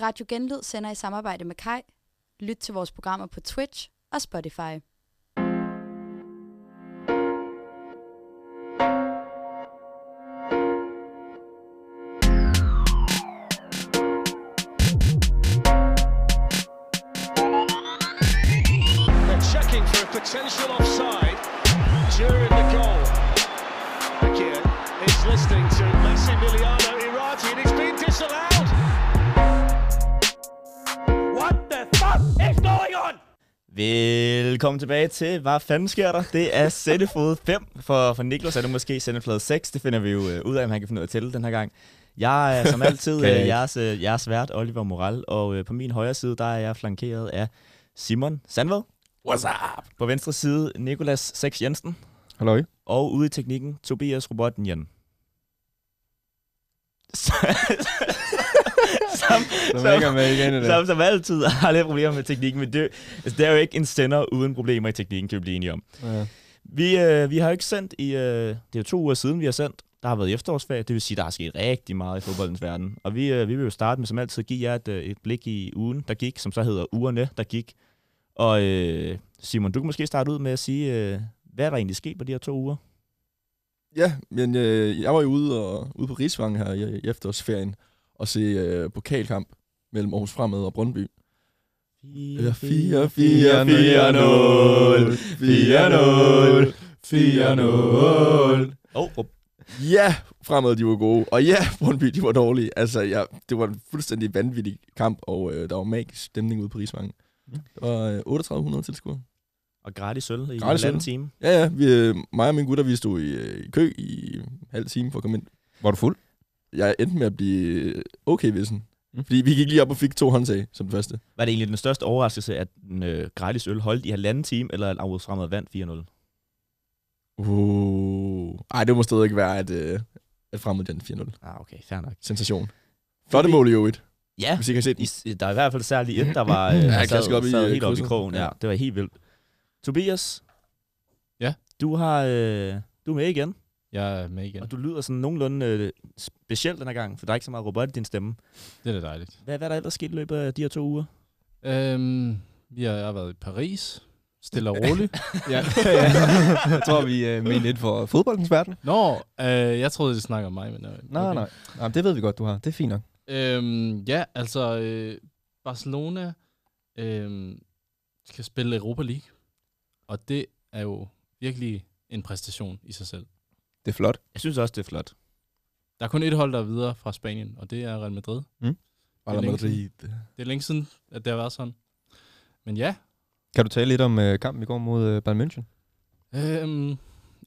Radio Genlyd sender i samarbejde med Kai. Lyt til vores programmer på Twitch og Spotify. Velkommen tilbage til, hvad fanden sker der? Det er sendefod 5. For, for Niklas er det måske sendeflade 6. Det finder vi jo øh, ud af, om han kan finde ud af at tælle den her gang. Jeg er som altid øh, jeres, øh, jeres vært, Oliver Moral. Og øh, på min højre side, der er jeg flankeret af Simon Sandved. What's up? På venstre side, Nikolas Sex Jensen. Halløj. Og ude i teknikken, Tobias Robotten som, er ikke med igen i det. som, som altid har lidt problemer med teknikken, men det, altså, det er jo ikke en sender uden problemer i teknikken, kan vi blive enige om. Ja. Vi, øh, vi har jo ikke sendt i... Øh, det er jo to uger siden, vi har sendt. Der har været efterårsferie, det vil sige, der er sket rigtig meget i fodboldens verden. Og vi, øh, vi vil jo starte med som altid at give jer et, øh, et blik i ugen, der gik, som så hedder ugerne, der gik. Og øh, Simon, du kan måske starte ud med at sige, øh, hvad er der egentlig sket på de her to uger? Ja, men øh, jeg var jo ude, og, ude på Rigsvang her i, i efterårsferien og se øh, pokalkamp mellem Aarhus Fremad og Brøndby. 4, 4, 4, 4, 4, 4, 4, Oh, oh, Ja, Fremad de var gode, og ja, Brøndby de var dårlige. Altså, ja, det var en fuldstændig vanvittig kamp, og øh, der var magisk stemning ude på Rigsvang. Ja. Der var øh, 3800 tilskuere. og gratis øl i Gratis en anden øl. time. Ja, ja, vi, øh, mig og mine gutter, vi stod i, øh, i kø i halv time for at komme ind. Var du fuld? Jeg endte med at blive okay vissen. Mm. Fordi vi gik lige op og fik to håndtag som det første. Var det egentlig den største overraskelse, at den øh, gratis øl holdt i halvanden time, eller at Aarhus Fremad vandt 4-0? Uh. Ej, det må stadig ikke være, at, øh, at fremad den 4-0. Ah, okay, fair nok. Sensation. Flotte mål i øvrigt, Ja, hvis I kan se den. I, der er i hvert fald særligt et, der var øh, Ja, der klask op i, sad øh, helt op i krogen. Ja. Ja. det var helt vildt. Tobias? Ja? Du har øh, du er med igen, Jeg er med igen. og du lyder sådan nogenlunde øh, specielt den her gang, for der er ikke så meget robot i din stemme. Det er da dejligt. Hvad, hvad er der ellers sket i løbet af de her to uger? Øhm, vi har, jeg har været i Paris. Stille og roligt. Ja. ja. Jeg tror, vi øh, mente lidt for fodboldens verden. Nå, øh, jeg troede, de snakker om mig. Men, øh, Nej, nej. nej. det ved vi godt, du har. Det er fint nok. Øhm, ja, altså øh, Barcelona øh, skal spille Europa League. Og det er jo virkelig en præstation i sig selv. Det er flot. Jeg synes også, det er flot. Der er kun et hold, der er videre fra Spanien, og det er Real Madrid. Real længe Madrid. Det er længe siden, at det har været sådan. Men ja, Kan du tale lidt om øh, kampen i går mod øh, Bayern München? Øhm,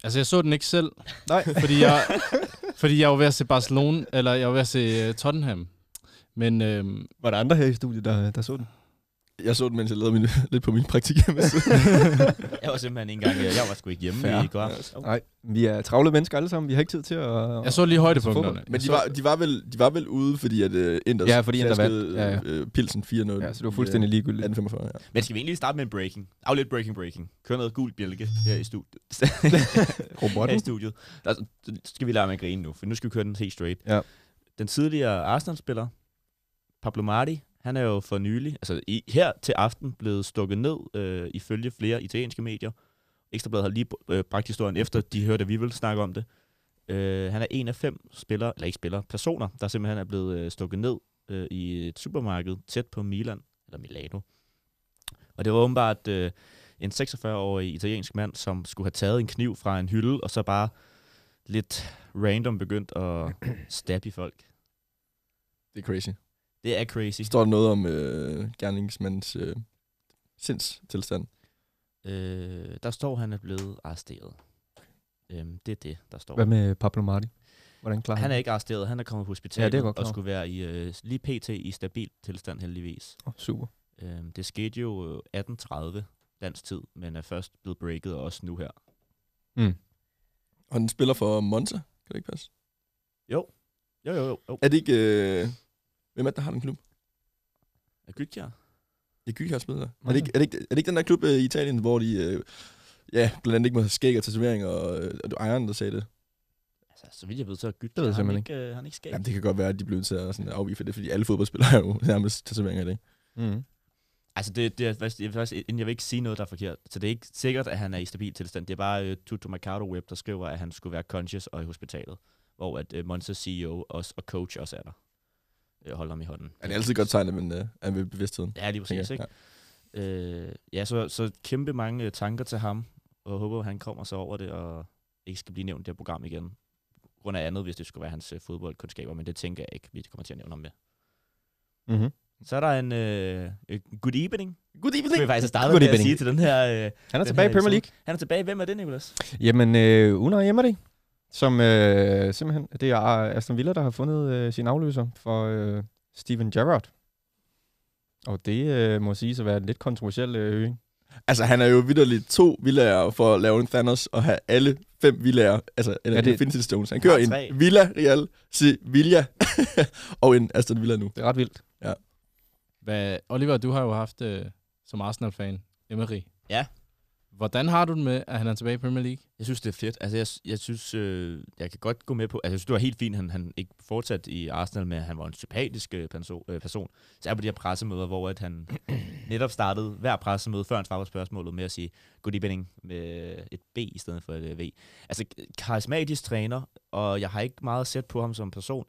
altså, jeg så den ikke selv, Nej. fordi jeg, fordi jeg var ved at se Barcelona, eller jeg var ved at se uh, Tottenham. Men øhm, Var der andre her i studiet, der, der så den? Jeg så den, mens jeg lavede min, lidt på min praktik hjemme. Jeg var simpelthen ikke engang, jeg var sgu ikke hjemme Fair. i går. Oh. Nej, vi er travle mennesker alle sammen. Vi har ikke tid til at... jeg så lige højdepunkterne. Men de var, de, var vel, de var vel ude, fordi at uh, Inders Ja, fordi klaskede, vandt. Ja, ja. øh, Pilsen 4-0. Ja, så det var fuldstændig ligegyldigt. 1845, ja. Men skal vi egentlig starte med en breaking? Af lidt breaking breaking. Kør noget gul bjælke her i studiet. her i Robotten? studiet. Der, så skal vi lade med at grine nu, for nu skal vi køre den helt straight. Ja. Den tidligere Arsenal-spiller, Pablo Marti, han er jo for nylig, altså i, her til aften, blevet stukket ned øh, ifølge flere italienske medier. Ekstrabladet har lige øh, bragt historien efter, de hørte, at vi vil snakke om det. Øh, han er en af fem spillere, eller ikke spillere, personer, der simpelthen er blevet øh, stukket ned øh, i et supermarked tæt på Milan, eller Milano. Og det var åbenbart øh, en 46-årig italiensk mand, som skulle have taget en kniv fra en hylde, og så bare lidt random begyndt at stabbe i folk. Det er crazy. Det er crazy. Står der noget om øh, gerningsmandens øh, sindstilstand? Øh, der står, han er blevet arresteret. Øhm, det er det, der står. Hvad med Pablo Marti? Hvordan klarer Han er ikke arresteret, han er kommet på hospitalet Ja, og skulle være i øh, lige pt. i stabil tilstand heldigvis. Oh, super. Øhm, det skete jo øh, 18.30 dansk tid, men er først blevet breaket også nu her. Mm. Og han spiller for Monza, kan det ikke passe? Jo, jo, jo. jo. jo. Er det ikke... Øh, hvem er det, der har den klub? Er Gytkjær? Det er Gylkær spiller der. Er det, ikke, er, det ikke, er det ikke den der klub øh, i Italien, hvor de... Øh, ja, blandt andet ikke må have skæg og tatoveringer, og, øh, og ejeren, der sagde det? Altså, så vidt jeg ved, så er Gyt, Det ved han simpelthen ikke, øh, han ikke skab. Jamen, det kan godt være, at de bliver nødt til at sådan afvige for det, fordi alle fodboldspillere har jo nærmest tatoveringer i det. Mm. Altså, det, det er faktisk, jeg, vil faktisk, jeg vil ikke sige noget, der er forkert. Så det er ikke sikkert, at han er i stabil tilstand. Det er bare uh, Tutu Mercado Web, der skriver, at han skulle være conscious og i hospitalet. Hvor at uh, Monza CEO også, og coach også er der. Jeg holder ham i hånden. Han er altid godt tegnet, men uh, er ved bevidstheden. Ja, lige præcis, tænker ikke? jeg. Øh, ja, så, så kæmpe mange øh, tanker til ham, og jeg håber, at han kommer så over det, og ikke skal blive nævnt i det her program igen. På grund af andet, hvis det skulle være hans øh, fodboldkundskaber, men det tænker jeg ikke, vi kommer til at nævne ham med. Mm-hmm. Så er der en øh, øh, good evening, Good som vi evening! faktisk startede Good med at evening. sige til den her... Øh, Han er tilbage i Premier. League. han er tilbage. Hvem er det, Nicolas? Jamen, øh, Unai Emery, som øh, simpelthen, det er Aston Villa, der har fundet øh, sin afløser for øh, Steven Gerrard. Og det øh, må sige at være en lidt kontroversiel øh, høring. Altså, han er jo vidderligt to villager for at lave en Thanos og have alle fem villager, altså eller Ja, ja, det- Infinity Stones. Han kører en tre. Villa Real Sevilla og en Aston Villa nu. Det er ret vildt. Hvad, Oliver, du har jo haft øh, som Arsenal-fan Emery. Ja. Hvordan har du det med, at han er tilbage i Premier League? Jeg synes, det er fedt. Altså, jeg, jeg synes, øh, jeg kan godt gå med på... Altså, jeg synes, det var helt fint, han, han ikke fortsat i Arsenal, men han var en sympatisk øh, perso- øh, person. Så er på de her pressemøder, hvor at han netop startede hver pressemøde, før han svarede spørgsmålet, med at sige good evening med et B i stedet for et øh, V. Altså, karismatisk træner, og jeg har ikke meget set på ham som person.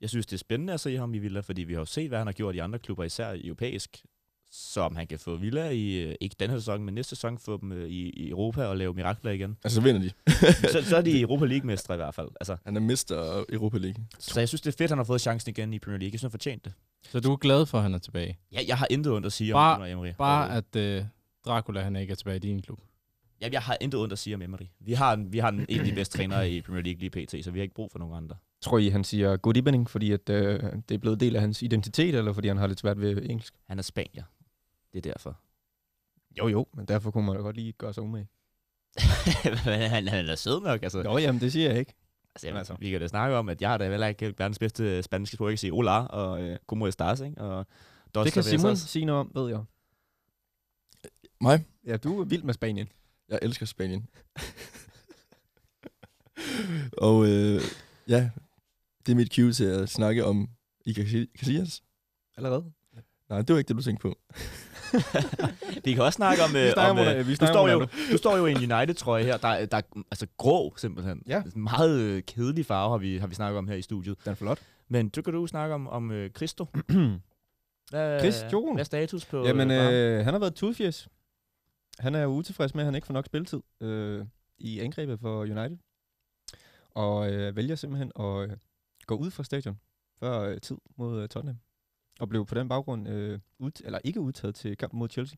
Jeg synes, det er spændende at se ham i Villa, fordi vi har jo set, hvad han har gjort i andre klubber, især europæisk. Så om han kan få Villa i, øh, ikke den her sæson, men næste sæson, få dem øh, i, i Europa og lave mirakler igen. Altså, så vinder de. så, så er de Europa League-mestre i hvert fald. Altså, Han er mister Europa League. så jeg synes, det er fedt, at han har fået chancen igen i Premier League. Jeg synes, han fortjent det. Så du er glad for, at han er tilbage? Ja, jeg har intet ondt at sige Bare- om Emery. Bare at øh, Dracula han ikke er tilbage i din klub. Ja, jeg har intet ondt at sige om Emery. Vi har, en, vi har en, en af de bedste trænere i Premier League lige pt., så vi har ikke brug for nogen andre. Tror I, han siger good evening, fordi at, øh, det er blevet del af hans identitet, eller fordi han har lidt svært ved engelsk? Han er spanier. Det er derfor. Jo, jo, men derfor kunne man da godt lige gøre sig umage. Men han, han er da sød nok, altså. Nå, jamen, det siger jeg ikke. altså, jamen, altså. Vi kan da snakke om, at jeg har da heller ikke verdens bedste spanske sprog. Jeg kan sige hola og øh, como estás, ikke? Og dos Det kan Simon cervezas. sige noget om, ved jeg. Mig? Ja, du er vild med Spanien. Jeg elsker Spanien. og øh, ja, det er mit cue til at snakke om Iker Casillas. Allerede? Nej, det var ikke det, du tænkte på. Vi kan også snakke om... Øh, Vi snakker om om, øh, øh, vi du, står jo, du står jo i en United-trøje her, der, er- der er altså grå simpelthen. Ja. En Meget øh, kedelig farve har vi, har vi snakket om her i studiet. Den er flot. Men du kan du snakke om, om øh, Christo. Hvad, Christo? Hvad er status på Jamen, øh, øh, han har været tudfjes. Han er utilfreds med, at han ikke får nok spilletid øh, i angrebet for United. Og øh, vælger simpelthen at øh, gå ud fra stadion før øh, tid mod øh, Tottenham. Og blev på den baggrund øh, ud, eller ikke udtaget til kampen mod Chelsea.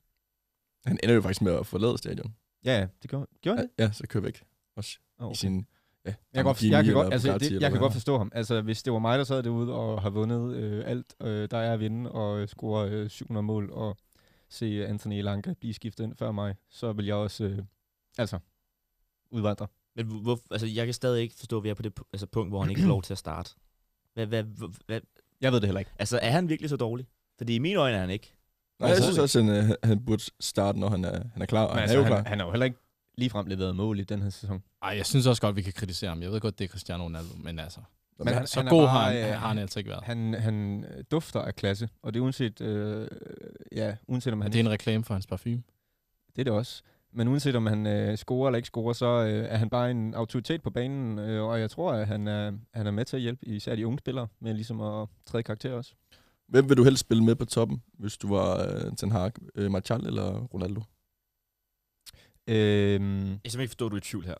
Han ender jo faktisk med at forlade stadion. Ja, ja, det gjorde, gjorde han det? Ja, så kører væk. Også Oh, i okay. sin... Ja, Jeg kan, godt, jeg kan, godt, altså, det, jeg kan hvad godt forstå ham. Altså, hvis det var mig, der sad derude og har vundet øh, alt, øh, der er at vinde, og øh, score øh, 700 mål, og se Anthony Elanka blive skiftet ind før mig, så vil jeg også, øh, altså, udvandre. Men hvor, altså, jeg kan stadig ikke forstå, at vi er på det altså, punkt, hvor han ikke får lov til at starte. Hvad, hvad, hvad, hvad, Jeg ved det heller ikke. altså, er han virkelig så dårlig? Fordi i mine øjne er han ikke. Nej, jeg Altså- synes også, at han, øh, han burde starte, når han er, han er klar. Men han altså, er jo han, klar. han har jo heller ikke ligefrem leveret mål i den her sæson. Ej, jeg synes også godt, vi kan kritisere ham. Jeg ved godt, det er Cristiano Ronaldo, men altså, Men han, så han er god bare, har han, øh, har han altså ikke været. Han, han øh, dufter af klasse, og det er uanset, øh, ja, uanset om han... Det er en reklame for hans parfume. Det er det også. Men uanset om han øh, scorer eller ikke scorer, så øh, er han bare en autoritet på banen, øh, og jeg tror, at han er, han er med til at hjælpe især de unge spillere med ligesom at træde karakter også. Hvem vil du helst spille med på toppen, hvis du var øh, Ten Hag, øh, Martial eller Ronaldo? Øhm, Jeg kan simpelthen ikke forstå, at du er i tvivl her.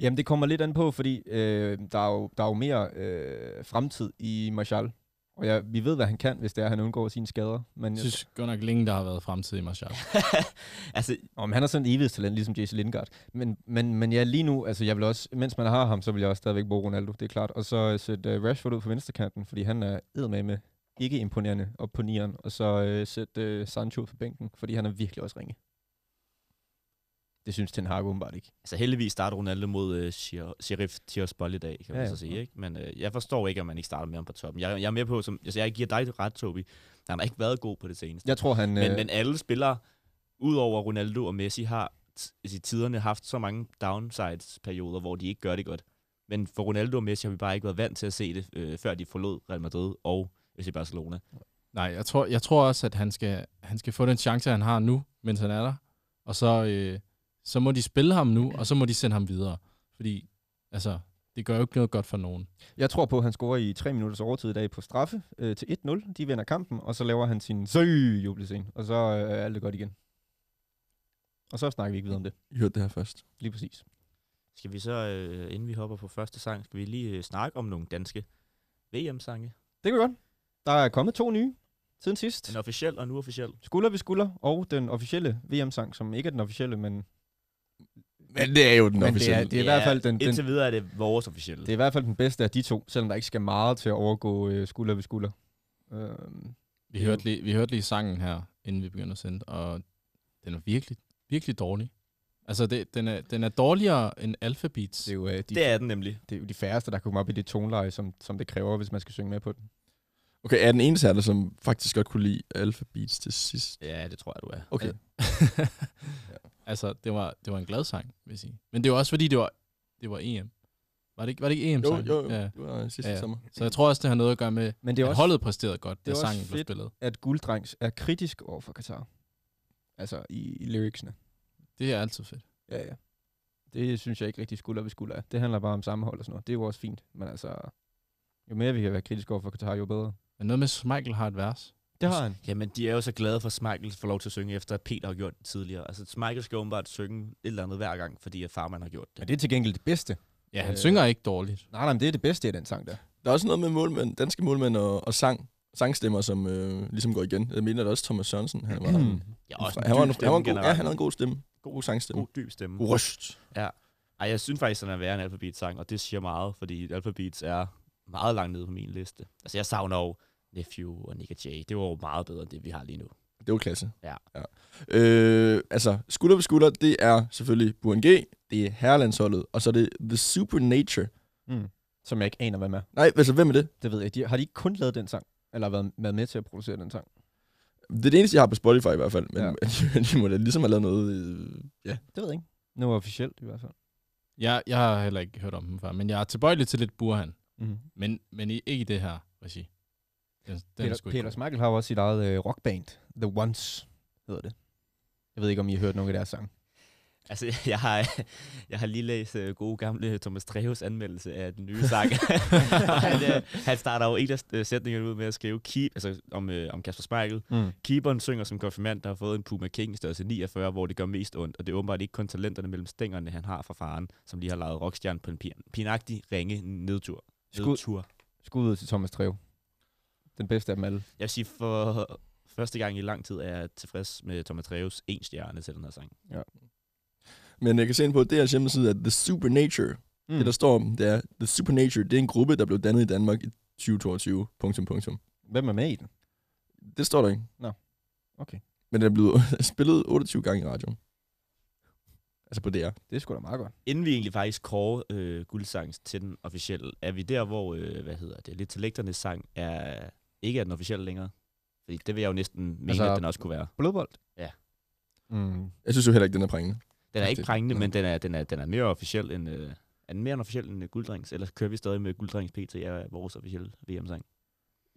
jamen, det kommer lidt an på, fordi øh, der, er jo, der er jo mere øh, fremtid i Martial. Og jeg, vi ved, hvad han kan, hvis det er, at han undgår sine skader. Men Jeg synes godt nok længe, der har været fremtid i Martial. altså, om han er sådan en evighedstalent, ligesom Jason Lingard. Men, men, men ja, lige nu, altså jeg vil også, mens man har ham, så vil jeg også stadigvæk bruge Ronaldo, det er klart. Og så sætte uh, Rashford ud på venstrekanten, fordi han er eddermame med ikke imponerende op på nieren. Og så uh, sætte uh, Sancho ud på bænken, fordi han er virkelig også ringe. Det synes Ten Hag åbenbart ikke. altså heldigvis starter Ronaldo mod øh, Shir- Sheriff Tiraspol i dag, kan man Ja, ja, ja. så sige. Ikke? Men øh, jeg forstår ikke, at man ikke starter med ham på toppen. Jeg, jeg er med på, som, altså, jeg giver dig ret, Tobi. Han har ikke været god på det seneste. Jeg tror, han... Men, øh, men alle spillere, udover Ronaldo og Messi, har i tiderne haft så mange downsides-perioder, hvor de ikke gør det godt. Men for Ronaldo og Messi har vi bare ikke været vant til at se det, øh, før de forlod Real Madrid og FC Barcelona. Nej, jeg tror, jeg tror også, at han skal, han skal få den chance, han har nu, mens han er der. Og så, øh, så må de spille ham nu, og så må de sende ham videre. Fordi, altså, det gør jo ikke noget godt for nogen. Jeg tror på, at han scorer i 3 minutters overtid i dag på straffe øh, til 1-0. De vinder kampen, og så laver han sin søg jublescene, og så øh, er alt det godt igen. Og så snakker vi ikke videre om det. I hørte det her først. Lige præcis. Skal vi så, øh, inden vi hopper på første sang, skal vi lige øh, snakke om nogle danske VM-sange? Det kan vi godt. Der er kommet to nye siden sidst. En officiel og en uofficiel. Skulder ved skulder, og den officielle VM-sang, som ikke er den officielle, men, Men det er jo den men det, officielle. er, det er i hvert fald den, den, Indtil videre er det vores officielle. det er i hvert fald den bedste af de to, selvom der ikke skal meget til at overgå øh, skulder ved skulder. Øhm, Vi, hørte lige, vi hørte lige sangen her, inden vi begyndte at sende, og den er virkelig, virkelig dårlig. Altså, det, den, er, den er dårligere end Alphabets. det, er jo, øh, de, det er den nemlig. det er jo de færreste, der kan komme op i det toneleje, som, som det kræver, hvis man skal synge med på den. Okay, er den eneste der som faktisk godt kunne lide Alpha Beats til sidst? Ja, det tror jeg, du er. Okay. altså, det var, det var en glad sang, vil jeg sige. Men det var også fordi, det var, det var EM. Var det ikke, var det ikke Jo, EM-sang? jo, jo. Ja. Det var sidste Ja, ja. sommer. Så jeg tror også, det har noget at gøre med, Men det er at også, holdet præsterede godt, det er da også sangen blev fedt. spillet. at Gulddrengs er kritisk over for Katar. Altså i, i lyricsene. Det er altid fedt. Ja, ja. Det synes jeg ikke rigtig skulder ved skulder er. Det handler bare om sammenhold og sådan noget. Det er jo også fint. Men altså, jo mere vi kan være kritiske over for Katar, jo bedre. Men noget med, Michael har et vers. Det har han. Jamen, de er jo så glade for, at Smeichel får lov til at synge, efter at Peter har gjort det tidligere. Altså, Smeichel skal åbenbart synge et eller andet hver gang, fordi at farmand har gjort det. Men det er til gengæld det bedste. Ja, han Øh. synger ikke dårligt. Nej, nej, men det er det bedste i den sang der. Der er også noget med målmænd, danske målmænd og, og sang, sangstemmer, som øh, ligesom går igen. Jeg mener det også Thomas Sørensen. Han var, Mm. Ja, også han var, en, han var en god, ja, han havde en god stemme. God sangstemme. god dyb stemme. God røst. Ej, jeg synes faktisk, at den er værre end Alphabet sang, og det siger meget, fordi Alphabet er meget langt nede på min liste. Altså, jeg savner jo Nephew og Nick J. Det var jo meget bedre end det, vi har lige nu. Det var klasse. Ja. ja. Øh, altså, skulder ved skulder, det er selvfølgelig Buren G, det er herrelandsholdet, og så er det The Supernature. Mm. Som jeg ikke aner, hvad med. Nej, altså, hvem er det? Det ved jeg. De, har de ikke kun lavet den sang? Eller været, været med til at producere den sang? Det er det eneste, jeg har på Spotify i hvert fald, men Ja. ja. de må da ligesom have lavet noget... Øh, ja. Det ved jeg ikke. Nu er officielt i hvert fald. Jeg, jeg har heller ikke hørt om dem før, men jeg er tilbøjelig til lidt Burhan. Mm. Men, men i, ikke i det her regi. Den, den er Peter, Peter god. Smeichel har også sit eget øh, rockband. The Ones hedder det. Jeg ved ikke, om I har hørt nogle af deres sange. Altså, jeg har, jeg har lige læst uh, gode gamle Thomas Treves anmeldelse af den nye sang. Han, uh, han starter jo en af uh, sætningerne ud med at skrive keep, altså om, uh, om Kasper Spejkel. Mm. Keeperen synger som konfirmand, der har fået en Puma King i størrelse 49, hvor det gør mest ondt. Og det er åbenbart ikke kun talenterne mellem stængerne, han har fra faren, som lige har lavet rockstjerne på en pin- pinagtig ringe nedtur. Skud, nedtur. skud ud til Thomas Treve. Den bedste af dem alle. Jeg vil sige, for første gang i lang tid er jeg tilfreds med Thomas Treves en stjerne til den her sang. Men jeg kan se ind på DR's hjemmeside, at The Supernature, mm. det der står om, det er, The Supernature, det er en gruppe, der blev dannet i Danmark i 2022. Punktum, punktum. Hvem er med i den? Det står der ikke. Nå. Okay. Men den er blevet spillet 28 gange i radioen. Altså på DR. Det er sgu da meget godt. Inden vi egentlig faktisk kårer øh, guldsangs til den officielle, er vi der, hvor, øh, hvad hedder det, lidt til lægternes sang er, ikke er den officielle længere. Fordi det vil jeg jo næsten mene, Altså- at den også kunne være. Blodbold? Ja. Mm. Jeg synes jo heller ikke, den er prængende. Den er ikke prængende, men den er, den er, den er mere officiel end, øh, er den mere end officiel end uh, gulddrings, eller kører vi stadig med gulddrings PT er vores officielle VM-sang?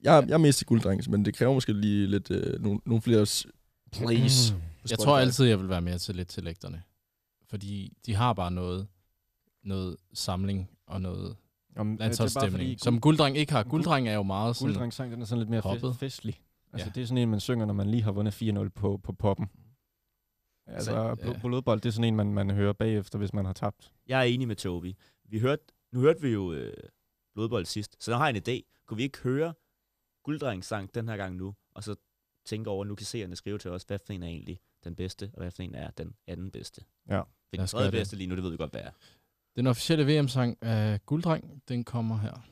Jeg, jeg er mest til men det kræver måske lige lidt øh, nogle, nogle flere plays. Mm. Jeg tror altid, jeg vil være mere til lidt til lægterne. Fordi de har bare noget, noget samling og noget Om, landsholdsstemning, som gulddreng ikke har. Gulddreng er jo meget sådan... Gulddrengsang, den er sådan lidt mere Poppet. fe- festlig. Altså, Ja. det er sådan en, man synger, når man lige har vundet 4-0 på, på poppen. Altså, Så- bl- ja. blodbold, det er sådan en, man, man hører bagefter, hvis man har tabt. Jeg er enig med Toby. Vi hørte, nu hørte vi jo øh, Blodbold sidst, så nu har jeg en idé. Kunne vi ikke høre gulddrengs sang den her gang nu, og så tænke over, nu kan seerne skrive til os, hvad for en er egentlig den bedste, og hvad for en er den anden bedste. Ja. Lad den tredje det. bedste lige nu, det ved vi godt, hvad er. Den officielle VM-sang af Gulddreng, den kommer her.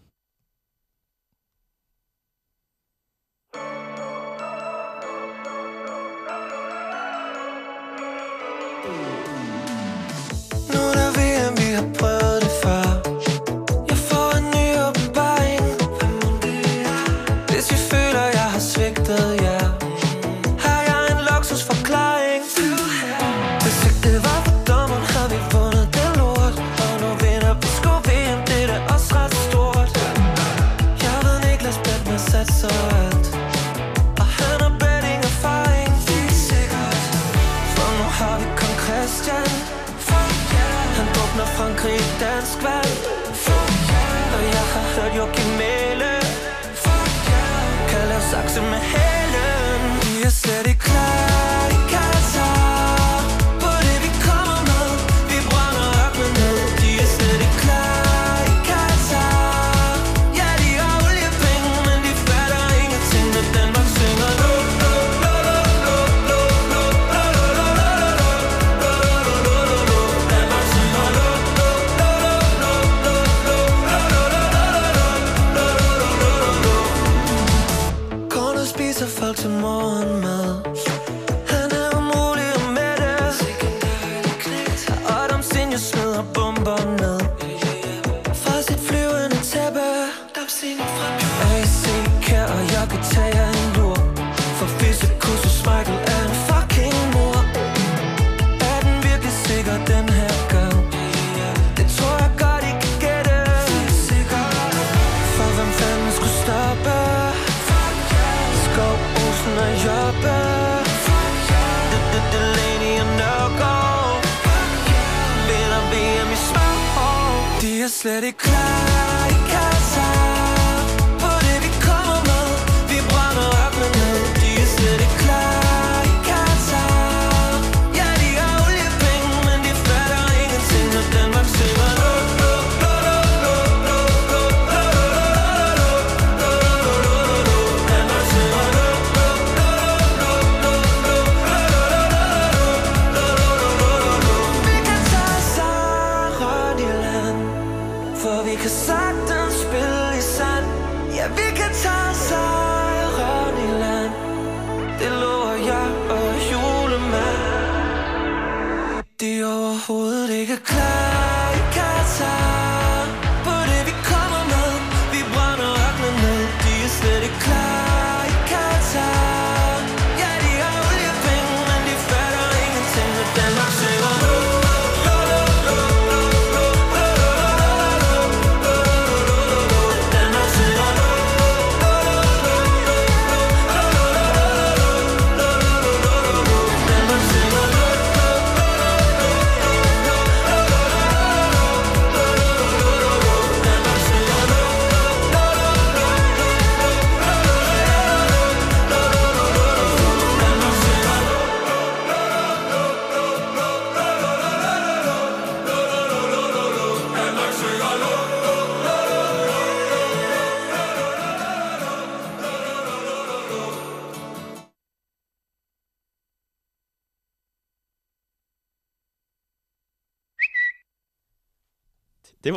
kreeg dat kwijt let it climb take a class.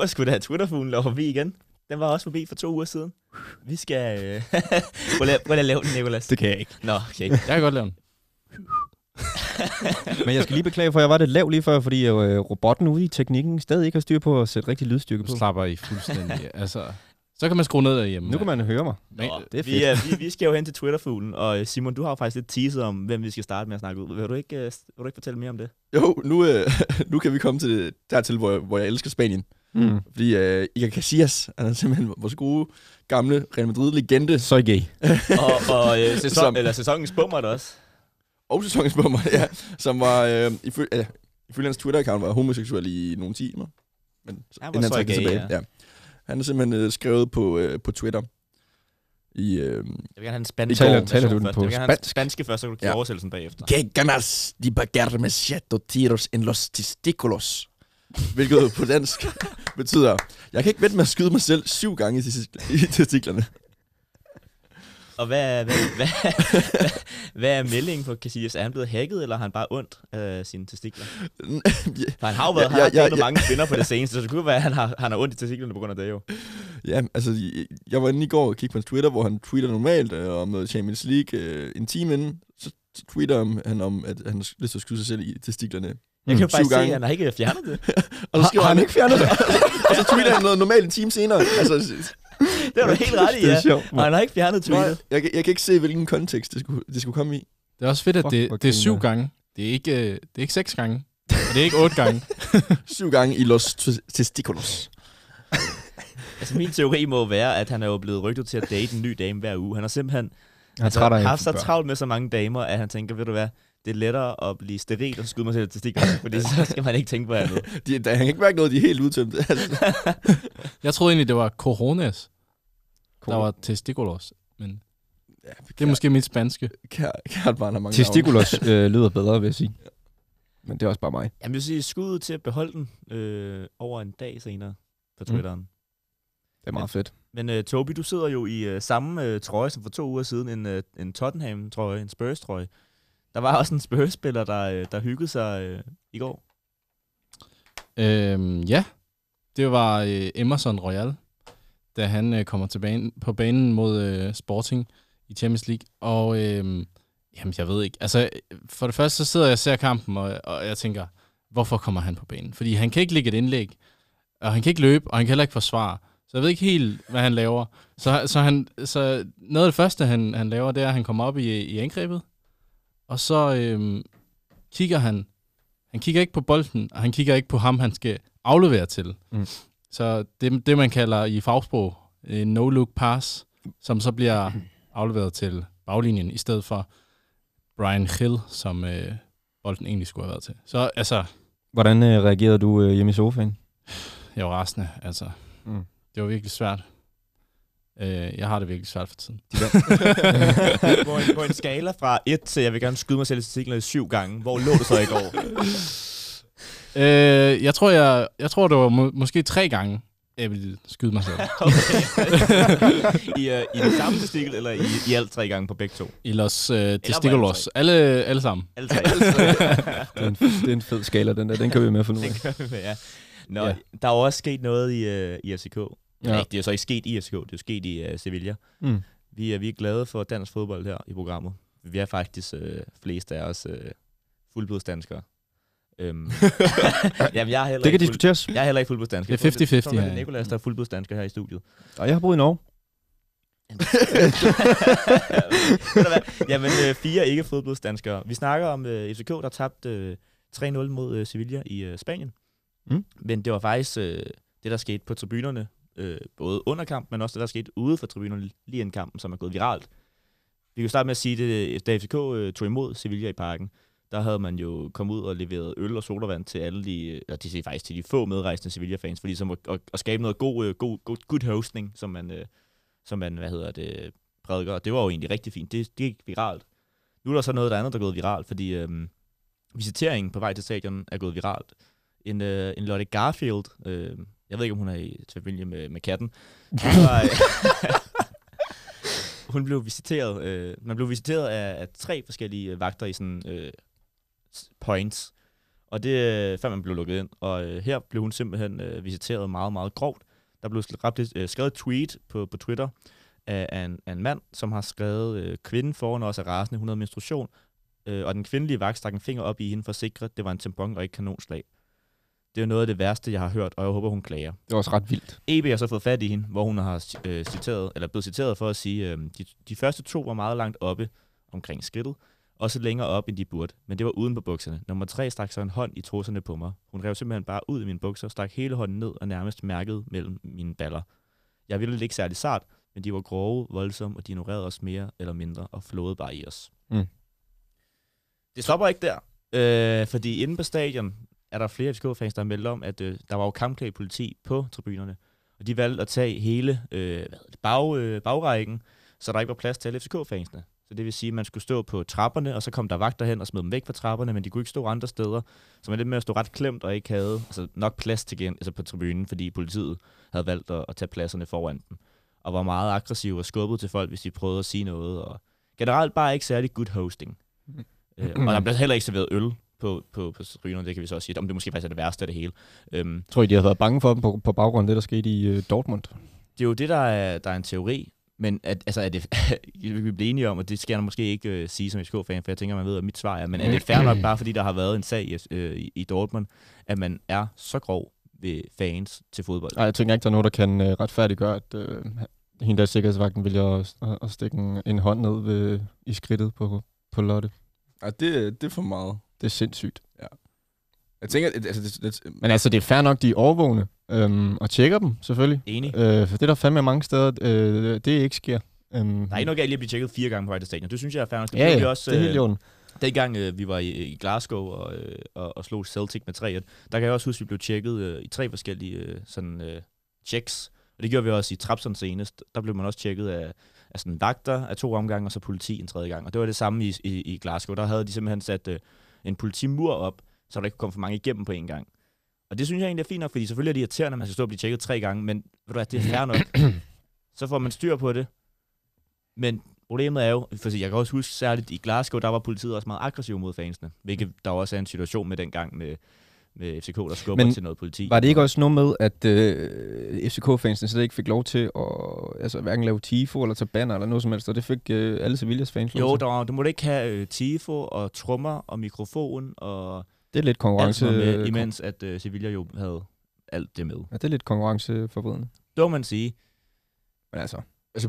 Var sgu da Twitterfuglen lov forbi igen. Den var også forbi for to uger siden. Vi skal... Øh... prøv, lige, prøv lige at lave den, Nicolas. Det kan jeg ikke. Nå, okay. Jeg kan godt lave den. Men jeg skal lige beklage, for jeg var lidt lav lige før, fordi øh, robotten ude i teknikken stadig ikke har styr på at sætte rigtig lydstyrke på. Slapper I fuldstændig. altså, så kan man skrue ned derhjemme. Nu kan man høre mig. Nå, det er vi, er, vi, vi skal jo hen til Twitterfuglen, og øh, Simon, du har jo faktisk lidt teaset om, hvem vi skal starte med at snakke ud. Vil du ikke, øh, vil du ikke fortælle mere om det? Jo, nu, øh, nu kan vi komme til dertil, hvor, hvor jeg elsker Spanien. Mm. Fordi øh, Iker Casillas, han er simpelthen vores gode, gamle Real Madrid-legende. Så er gay. og og øh, sæson, Som- eller sæsonens bummer også. Og sæsonens bomber, ja. Som var, øh, ifølge, øh, ifølge hans Twitter-account, var homoseksuel i nogle timer. Men så, Han var inden han så gay, tilbage. ja. Ja. Han er simpelthen øh, skrevet på, øh, på Twitter. I, øh, Jeg vil gerne have en spansk Taler- taler du den på Jeg vil spanske først, så kan du Ja. oversættelsen bagefter. Que ganas de pagarme siete tiros en los testículos. Hvilket på dansk betyder, jeg kan ikke vente med at skyde mig selv syv gange i testiklerne. Og hvad, hvad, hvad, hvad, hvad er meldingen for Casillas? Er han blevet hacket, eller har han bare ondt af sine testikler? For han har jo været, Ja, ja, ja, ja, mange kvinder på det seneste, så det kunne være, at han har, han har ondt i testiklerne på grund af det jo. Ja, altså, jeg var inde i går og kiggede på hans Twitter, hvor han tweeter normalt øh, om noget Champions League øh, en time inden. Så tweeter han om, at han har lyst til at skyde sig selv i testiklerne. Jeg kan jo faktisk se, gange. at han har ikke fjernet det. Og så skriver har han, han ikke fjernet det? og så tweeter han noget normalt en time senere. Altså, Det var du helt ret i, Det er ja. sjovt, Og han har ikke fjernet tweetet. jeg, kan- jeg kan ikke se, hvilken kontekst det skulle, det skulle komme i. Det er også fedt, at Fuck, det, hvor det er syv gange. Det er ikke, øh, det er ikke seks gange. Og det er ikke otte gange. Syv gange i los tes- testículos. Altså, min teori må være, at han er jo blevet rygtet til at date en ny dame hver uge. Han har simpelthen Jeg træt af haft så travlt med så mange damer, at han tænker, ved du hvad, det er lettere at blive steril og skyde mig selv i testiklerne, fordi så skal man ikke tænke på andet. De, der, han kan ikke mærke noget, de er helt udtømt. Altså, Jeg troede egentlig, det var coronas, der var testiculos. Men ja, det er måske mit spanske. Kært, kært barn har mange Testiculos øh, lyder bedre, vil jeg sige. Men det er også bare mig. Jeg vil sige, skud til at beholde den øh, over en dag senere på Twitteren. Mm. Det er meget fedt. Men uh, Toby, du sidder jo i uh, samme uh, trøje som for to uger siden, en, uh, en Tottenham-trøje, en Spurs-trøje. Der var også en Spurs-spiller, der, uh, der hyggede sig uh, i går. Øhm, ja, det var øh, Emerson Royal, da han øh, kommer tilbage på banen mod øh, Sporting i Champions League. Og øh, jamen, jeg ved ikke. Altså, for det første så sidder jeg og ser kampen, og, og jeg tænker, hvorfor kommer han på banen? Fordi han kan ikke lægge et indlæg, og han kan ikke løbe, og han kan heller ikke forsvare. Så jeg ved ikke helt, hvad han laver. Så, så, han, så noget af det første, han, han laver, det er, at han kommer op i, i angrebet, og så øh, kigger han, han kigger ikke på bolden, og han kigger ikke på ham, han skal aflevere til. Mm. Så det, det, man kalder i fagsprog en no-look pass, som så bliver afleveret til baglinjen, i stedet for Brian Hill, som øh, bolden egentlig skulle have været til. Så altså, Hvordan øh, reagerede du øh, hjemme i sofaen? jeg var rasende. Altså, Mm. det var virkelig svært. Øh, jeg har det virkelig svært for tiden. på, en, på en skala fra 1 til, jeg vil gerne skyde mig selv i testikler syv gange. Hvor lå du så i går? Øh, jeg tror, jeg, jeg tror, det var må, måske tre gange, jeg ville skyde mig selv. I, uh, I den samme testikel, eller i, i alt tre gange på begge to? I Los øh, alle Testiculos. Alle, alle sammen. Alle tre. Det er, en, det er en fed skala, den der. Den kan vi med for nu. Det gør vi med, ja. Nå, Ja. der er jo også sket noget i, uh, i FCK. Ja. Nej, det er så ikke sket i FCK, det er jo sket i uh, Sevilla. Mm. Vi er, vi er glade for dansk fodbold her i programmet. Vi er faktisk uh, flest af os uh, fuldblodsdanskere. Øhm, jamen, jeg er heller Det kan ikke fuld- diskuteres. Jeg er heller ikke fuldblodsdansker. Det er 50-50 Jeg tror, det er her. Nikolas, der er fuldblodsdansker her i studiet. Og jeg har boet i Norge. Jamen, øh, fire ikke fodboldsdanskere. Vi snakker om øh, FCK, der tabte øh, 3-0 mod øh, Sevilla i øh, Spanien. Mm. Men det var faktisk øh, det, der skete på tribunerne, øh, både under kampen, men også det, der skete ude for tribunerne lige inden kampen, som er gået viralt. Vi kan starte med at sige, det, da FCK øh, tog imod Sevilla i parken, der havde man jo kommet ud og leveret øl og sodavand til alle de, øh, eller de siger faktisk til de få medrejsende Sevilla-fans, for ligesom at, at, at skabe noget god, øh, god, god, good hosting, som man, øh, som man, hvad hedder det, prædiker, det var jo egentlig rigtig fint. Det, det gik viralt. Nu er der så noget der andet, der er gået viralt, fordi øhm, visiteringen på vej til stadion er gået viralt. En, øh, en Lotte Garfield, øh, jeg ved ikke, om hun er i familie med, med katten, hun, var, hun blev visiteret, øh, man blev visiteret af, af tre forskellige øh, vagter i sådan øh, points, og det øh, før man blev lukket ind, og øh, her blev hun simpelthen øh, visiteret meget, meget grovt. Der blev skrevet, øh, skrevet et tweet på, på Twitter, af, af, en, af en mand, som har skrevet, øh, kvinden foran os er rasende, hun havde menstruation, øh, og den kvindelige vagt stak en finger op i hende for at sikre, at det var en tampon og ikke kanonslag. Det er noget af det værste, jeg har hørt, og jeg håber, hun klager. Det var også ret vildt. EB har så fået fat i hende, hvor hun har øh, citeret, eller blevet citeret for at sige, øh, de, de første to var meget langt oppe omkring skridtet, også længere op, end de burde, men det var uden på bukserne. Nummer tre stak så en hånd i trusserne på mig. Hun rev simpelthen bare ud i mine bukser, stak hele hånden ned og nærmest mærkede mellem mine baller. Jeg ville ikke særlig sart, men de var grove, voldsomme, og de ignorerede os mere eller mindre og flåede bare i os. Mm. Det stopper ikke der, øh, fordi inde på stadion er der flere FCK-fans, der har meldt om, at øh, der var jo kampklædt politi på tribunerne, og de valgte at tage hele øh, hvad det, bag, øh, bagrækken, så der ikke var plads til alle FCK-fansene. Så det vil sige, at man skulle stå på trapperne, og så kom der vagter hen og smed dem væk fra trapperne, men de kunne ikke stå andre steder. Så man lidt med at stå ret klemt og ikke havde altså nok plads til gen, altså på tribunen, fordi politiet havde valgt at, at tage pladserne foran dem. Og var meget aggressiv og skubbet til folk, hvis de prøvede at sige noget. Og generelt bare ikke særlig good hosting. Øh, og der blev heller ikke serveret øl på, på, på tribunerne, det kan vi så også sige. Om det måske faktisk er det værste af det hele. Øhm, Tror I, de har været bange for dem på, på baggrund af det, der skete i uh, Dortmund? det er jo det, der er, der er en teori, men at, altså, er det, vi kan blive enige om, og det skal jeg måske ikke øh, sige som FCK-fan, for jeg tænker, man ved, at mit svar er, men er det fair nok, bare fordi der har været en sag i, øh, i, Dortmund, at man er så grov ved fans til fodbold? Nej, jeg tænker ikke, der er nogen, der kan uh, retfærdiggøre, at uh, hende der sikkerhedsvagten vil at, at, stikke en, en hånd ned ved, i skridtet på, på Lotte. Ja, det, det er for meget. Det er sindssygt. Jeg tænker, at- altså, det, det, Men altså, det er fair nok, de er overvågne øhm, og tjekker dem, selvfølgelig. Enig. Øh, for det er der fandme mange steder, øh, det ikke sker. Øhm, Der er ikke noget galt i at blive tjekket fire gange på vej til stadion. Det synes jeg er fair nok. Det ja, ja, også, det er helt i øh, orden. Dengang øh, vi var i, i Glasgow og, øh, og, og slog Celtic med 3-1, der kan jeg også huske, at vi blev tjekket øh, i tre forskellige øh, sådan, øh, checks. Og det gjorde vi også i Trapson senest. Der blev man også tjekket af, af sådan vagter af to omgange, og så politi en tredje gang. Og det var det samme i, i, i Glasgow. Der havde de simpelthen sat øh, en politimur op, så der ikke kunne komme for mange igennem på en gang. Og det synes jeg egentlig er fint nok, fordi selvfølgelig er det irriterende, at man skal stå og blive tjekket tre gange, men ved du hvad, det er fair nok. så får man styr på det. Men problemet er jo, for jeg kan også huske særligt i Glasgow, der var politiet også meget aggressiv mod fansene, hvilket der også er en situation med dengang med, med FCK, der skubber Men til noget politi. Var det ikke også noget med, at øh, FCK-fansene slet ikke fik lov til at altså, hverken lave tifo eller tage banner eller noget som helst, og det fik øh, alle Sevillas fans Jo, der var, du måtte ikke have øh, tifo og trommer og mikrofon og Det er lidt alt konkurrence. noget med, imens at øh, Sevilla jo havde alt det med. Ja, det er lidt konkurrenceforvridende. Det må man sige. Men altså, Altså,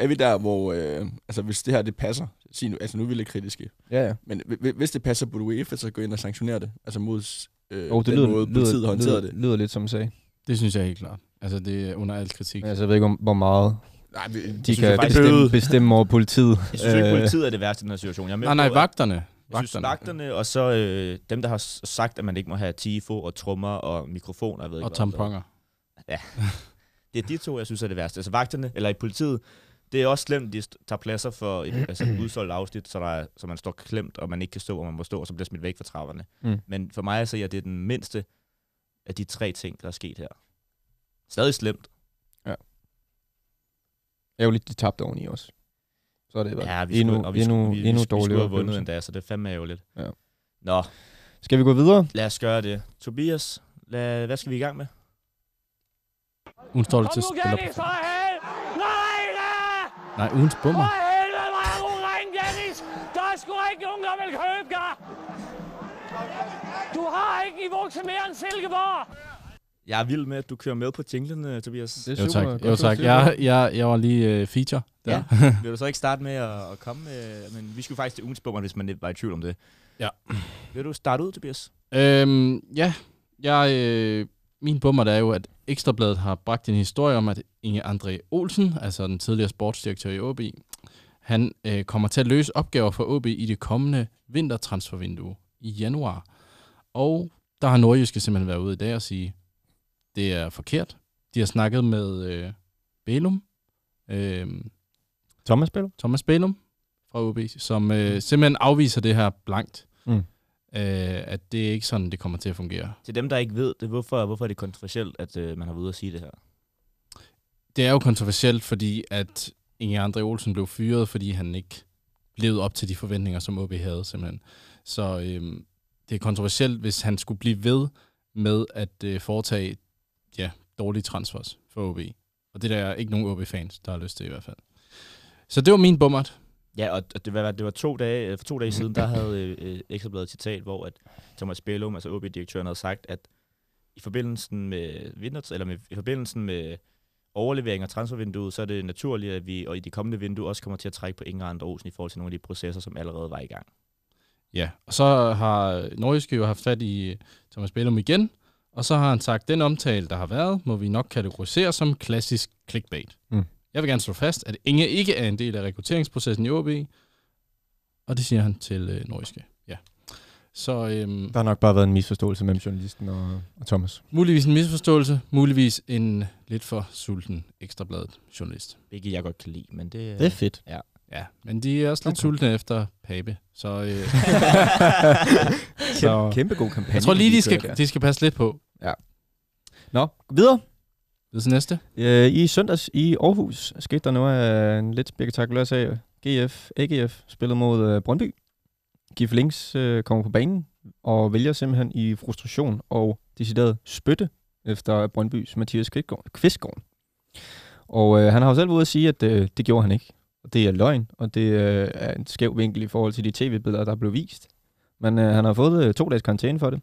er vi der, hvor... Øh, altså, hvis det her, det passer... Sig nu, altså, nu er vi lidt kritiske. ja, ja. Men hvi- hvis det passer, burde UEFA så gå ind og sanktionere det? Altså mod øh, Jo, det den lyder, måde, politiet har lyder, lyder, det. lyder lidt som en sag. Det synes jeg helt klart. Altså, det er under al kritik. Altså, jeg ved ikke, om, hvor meget Nej, vi, de kan bestemme, bestemme over politiet. Jeg synes ikke, Øh, politiet er det værste i den her situation. Jeg er med Nej, nej, på, at- vagterne. Jeg synes, Vagterne. og så øh, dem, der har sagt, at man ikke må have tifo og trommer og mikrofoner. Jeg ved ikke, Og hvad. tamponer. Det er de to, jeg synes er det værste. Altså vagterne, eller i politiet, det er også slemt, de tager pladser for et, altså et udsolgt afsnit, så, der er, så man står klemt, og man ikke kan stå, hvor man må stå, og så bliver smidt væk fra trapperne. Mm. Men for mig så er det den mindste af de tre ting, der er sket her. Stadig slemt. Ærgerligt, de tabte oveni også. Så er det været Ja, vi endnu, skulle, og vi, endnu, skulle, vi, vi, endnu vi skulle dårligere. have vundet endda, så det er fandme ærgerligt. Ja. Nå, Skal vi gå videre? lad os gøre det. Tobias, lad, hvad skal vi i gang med? Hun står lidt til på. for helvede! Nej, da! Nej, ugens bummer. For helvede, du ring, Dennis! Der er sgu ikke nogen, der vil købe dig! Du har ikke niveau til mere end Silkeborg! Jeg er vild med, at du kører med på jinglen, Tobias. Det er Jo super tak, godt, jo tak. Jeg, jeg, jeg var lige uh, feature der. Ja. Vil du så ikke starte med at, at komme med... Men vi skulle faktisk til ugens bummer, hvis man var i tvivl om det. Ja. Vil du starte ud, Tobias? Øhm, ja, jeg, øh, min bummer der er jo, at Ekstrabladet har bragt en historie om, at Inge André Olsen, altså den tidligere sportsdirektør i OB, han øh, kommer til at løse opgaver for OB i det kommende vintertransfervindue i januar. Og der har Nordjyske simpelthen været ude i dag og sige, det er forkert. De har snakket med øh, Belum, øh, Thomas spiller? Thomas Belum fra OB, som øh, simpelthen afviser det her blankt. Mm. Øh, at det er ikke sådan, det kommer til at fungere. Til dem, der ikke ved det, hvorfor, hvorfor er det kontroversielt, at øh, man har været ude at sige det her? Det er jo kontroversielt, fordi at Inge André Olsen blev fyret, fordi han ikke levede op til de forventninger, som OB havde simpelthen. Så øhm, det er kontroversielt, hvis han skulle blive ved med at øh, foretage dårlige transfers for OB. Og det der er ikke nogen OB-fans, der har lyst til i hvert fald. Så det var min bummert. Ja, og og det var, det var to dage, øh, for to dage siden, der havde øh, øh, Ekstrabladet et citat, hvor at Thomas Bellum, altså OB-direktøren, havde sagt, at i forbindelsen med, vinter, eller med, i forbindelsen med overlevering af transfervinduet, så er det naturligt, at vi og i de kommende vinduer også kommer til at trække på Inger Andre Olsen i forhold til nogle af de processer, som allerede var i gang. Ja, og så har Norgeske jo haft fat i Thomas Bellum igen, og så har han sagt, den omtale, der har været, må vi nok kategorisere som klassisk clickbait. Mm. Jeg vil gerne slå fast, at Inge ikke er en del af rekrutteringsprocessen i OB, og det siger han til øh, Norgeske. Ja. Så øhm, Der har nok bare været en misforståelse mellem journalisten og, og Thomas. muligvis en misforståelse, muligvis en lidt for sulten ekstrabladet journalist. Hvilket jeg godt kan lide, men det, Det er fedt. Ja, men de er også lidt Okay. sultne efter Pape, så øh, Kæmpe, kæmpe god kampagne. jeg tror lige, de skal, de skal passe lidt på. Nå, videre. Det er næste. Øh, I søndags i Aarhus skete der noget af en lidt spektakulær sag. GF, AGF spillede mod øh, Brøndby. Gif Links øh, kommer på banen og vælger simpelthen i frustration og decideret spytte efter Brøndbys Mathias. Kvistgaard. Og øh, han har jo selv været ude at sige, at øh, det gjorde han ikke. Og det er løgn, og det øh, er en skæv vinkel i forhold til de tv-billeder, der blev vist. Men øh, han har fået øh, to dages karantæne for det.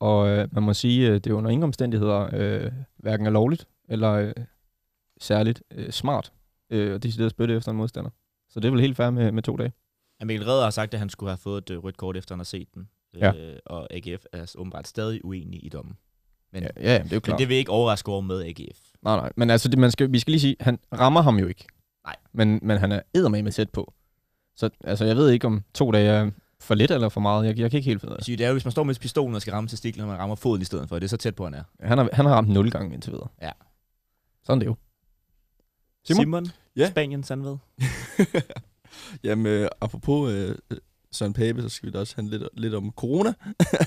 Og øh, man må sige, at det er under ingen omstændigheder øh, hverken er lovligt eller øh, særligt øh, smart øh, at decideret spytte efter en modstander. Så det er vel helt fair med, med to dage. Ja, Mikkel Redder har sagt, at han skulle have fået et øh, rødt kort, efter han har set den. Ja. Øh, og AGF er åbenbart stadig uenig i dommen. Men, Ja, ja det er jo men klart. det vil ikke overraske over med AGF. Nej, nej. Men altså, det, man skal, vi skal lige sige, han rammer ham jo ikke. Nej. Men, men han er eddermame tæt på. Så altså, jeg ved ikke, om to dage er for lidt eller for meget. Jeg, jeg kan ikke helt finde ud af Jeg siger, det er jo, hvis man står med pistolen og skal ramme testiklen, og man rammer foden i stedet for. Det er så tæt på, han er. det. Han har, han har ramt nul gange indtil videre. Ja. Sådan er det jo. Simon? Simon Ja. Spanien Sandved. Jamen, øh, apropos øh, Søren Pape, så skal vi da også handle lidt, lidt om corona.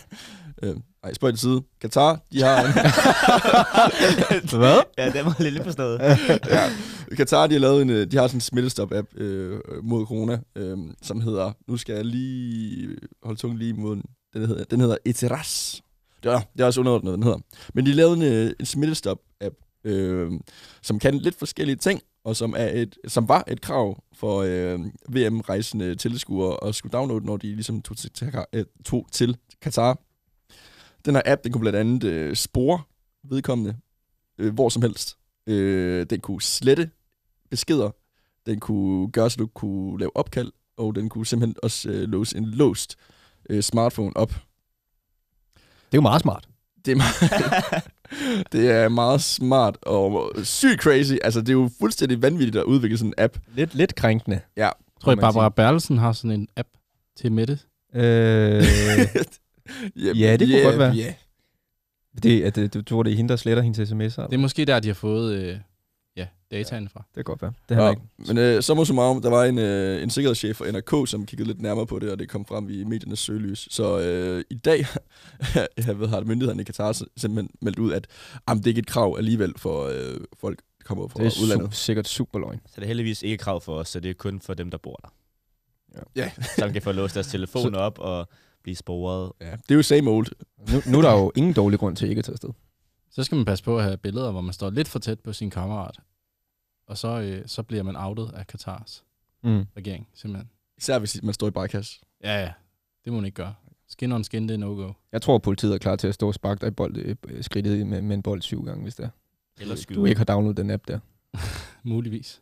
øh, ej, spøj til side. Katar, de har. Hvad? Ja, det var lidt forstået. ja. Katar, de har lavet en, øh, de har sådan en smittestop-app øh, mod corona, øh, som hedder, nu skal jeg lige holde tungen lige mod den, den hedder, den hedder Eteras. Det er, det er også underordnet, den hedder. Men de lavede en, øh, en smittestop-app, øh, som kan lidt forskellige ting, og som, er et, som var et krav for øh, VM-rejsende tilskuere at skulle downloade, når de ligesom tog til, til, øh, tog til Katar. Den her app, den kunne blandt andet øh, spore vedkommende øh, hvor som helst. Øh, den kunne slette beskeder. Den kunne gøre, så du kunne lave opkald. Og den kunne simpelthen også øh, låse en låst øh, smartphone op. Det er jo meget smart. Det er, meget, det er meget smart og sygt crazy. Altså, det er jo fuldstændig vanvittigt at udvikle sådan en app. Lidt, lidt krænkende. Ja, Tror jeg, Barbara Bertelsen har sådan en app til Mette? Øh, Jamen, Ja, det kunne godt være. Ja. det, at, det, du tror, det er hende, der sletter hendes sms'er? Det er måske der, de har fået øh, dataen fra. Det kan godt være. Det har Ja, ikke. men øh, så må som om, der var en, øh, en sikkerhedschef for NRK, som kiggede lidt nærmere på det, og det kom frem i mediernes søgelys. Så øh, i dag jeg ved, har myndighederne i Katar simpelthen meldt ud, at jamen, det er ikke et krav alligevel for øh, folk, der kommer fra Det er udlandet. su- sikkert super løgn. Så det er heldigvis ikke krav for os, så det er kun for dem, der bor der. Ja. Som kan få låst deres telefon op og blive sporet. ja, det er jo same old. Nu, nu er der jo ingen dårlig grund til ikke at tage afsted. Så skal man passe på at have billeder, hvor man står lidt for tæt på sin kammerat. Og så, øh, så bliver man outet af Katars Mm. regering, simpelthen. Især hvis man står i barkas. Ja, ja. Det må man ikke gøre. Skin on skin, det er no-go. Jeg tror, politiet er klar til at stå og sparke dig i bold, øh, skridtet med, med en bold syv gange, hvis det er. Eller Du skyde. ikke har downloadet den app der. Muligvis.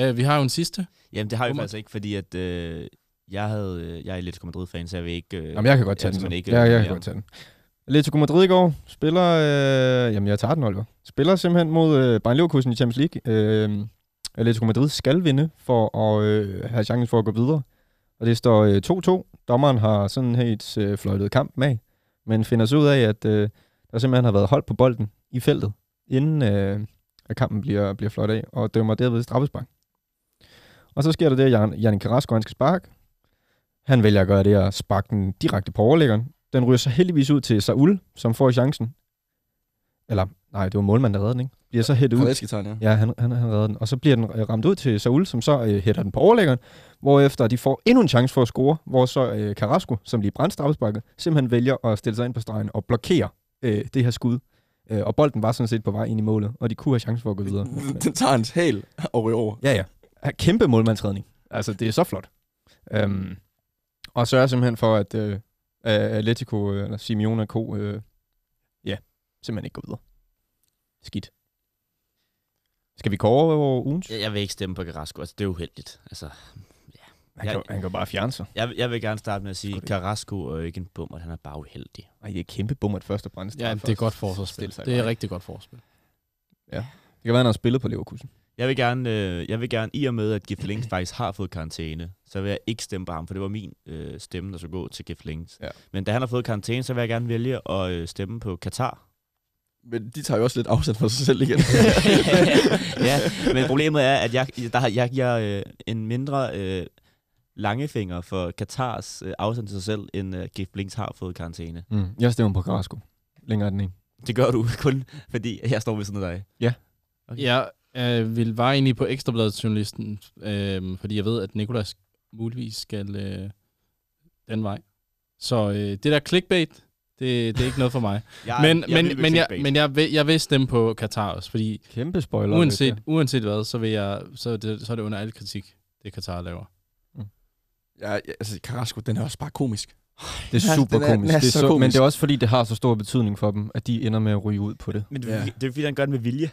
Uh, vi har jo en sidste. Jamen, det har vi faktisk ikke, fordi at, øh, jeg, havde, øh, jeg er Atletico Madrid-fan, så jeg vil ikke... Øh, Jamen, jeg kan godt tage jeg den. vil så. Ikke, ja, jeg kan mere. godt tage den. Atletico Madrid i går spiller... Øh, jamen, jeg tager den, Oliver. Spiller simpelthen mod øh, Bayern Leverkusen i Champions League. Øh, Atletico Madrid skal vinde for at øh, have chancen for at gå videre. Og det står øh, 2-2. Dommeren har sådan helt øh, fløjtet kampen af, men finder så ud af, at øh, der simpelthen har været hold på bolden i feltet, inden øh, at kampen bliver, bliver fløjtet af, og dømmer derved straffespark. Og så sker der det, at Jan, Jan Carrasco han skal sparke. Han vælger at gøre det at sparke den direkte på overlæggeren. Den ryger så heldigvis ud til Saul, som får chancen. Eller, nej, det var målmanden, der redder den, ikke? Bliver så hættet ud. Ja. Ja, han, han, han redder den. Og så bliver den øh, ramt ud til Saul, som så øh, hætter den på overlæggeren, hvorefter de får endnu en chance for at score, hvor så øh, Carrasco, som lige brændte straffesparket, simpelthen vælger at stille sig ind på stregen og blokere øh, det her skud. Øh, og bolden var sådan set på vej ind i målet, og de kunne have chance for at gå videre. Den tager hans hæl og ryger over. Ja, ja. Kæmpe målmandsredning. Altså, det er så flot. Um, og sørger simpelthen for, at uh, Atletico, øh, eller Simeone og Co., uh, ja, simpelthen ikke går videre. Skidt. Skal vi kåre over ugens? Jeg, jeg vil ikke stemme på Carrasco, altså det er uheldigt. Altså, Han, Jeg- kan, han kan bare fjerne sig. jeg, jeg vil gerne starte med at sige, det. Carrasco er ikke en bummer, han er bare uheldig. Ej, det er kæmpe bummer første og brænde Ja, det er godt forsvarsspil. Det er rigtig godt forsvarsspil. Det kan være, han har spillet på Leverkusen. Jeg vil gerne, øh, jeg vil gerne i og med, at Gif Links faktisk har fået karantæne, så vil jeg ikke stemme på ham, for det var min øh, stemme, der skulle gå til Gif Links. Ja. Men da han har fået karantæne, så vil jeg gerne vælge at øh, stemme på Katar. Men de tager jo også lidt afsæt for sig selv igen. ja, men problemet er, at jeg, der har, jeg giver øh, en mindre øh, langefinger for Katars øh, afstand til sig selv, end øh, Gif Links har fået karantæne. Mm. Jeg stemmer på Carrasco. Længere er den ikke. Det gør du kun, fordi jeg står ved siden af dig. Okay. Jeg øh, vil var egentlig på Ekstrabladet journalisten, øh, fordi jeg ved, at Nikolas muligvis skal øh, den vej. Så øh, det der clickbait, det, det er ikke noget for mig. Jeg, men jeg men, men, jeg, men jeg, vil, jeg vil stemme på Katar også, fordi Kæmpe spoiler. uanset, uanset hvad, så, vil jeg, så, er det, så er det under al kritik, det Katar laver. ja, ja, altså, Carrasco, den er også bare komisk. Det er Ja, super den er- den komisk. er Det er så så, men komisk. det er også fordi, det har så stor betydning for dem, at de ender med at ryge ud på det. Men det, ja. det er fordi, han gør det med vilje.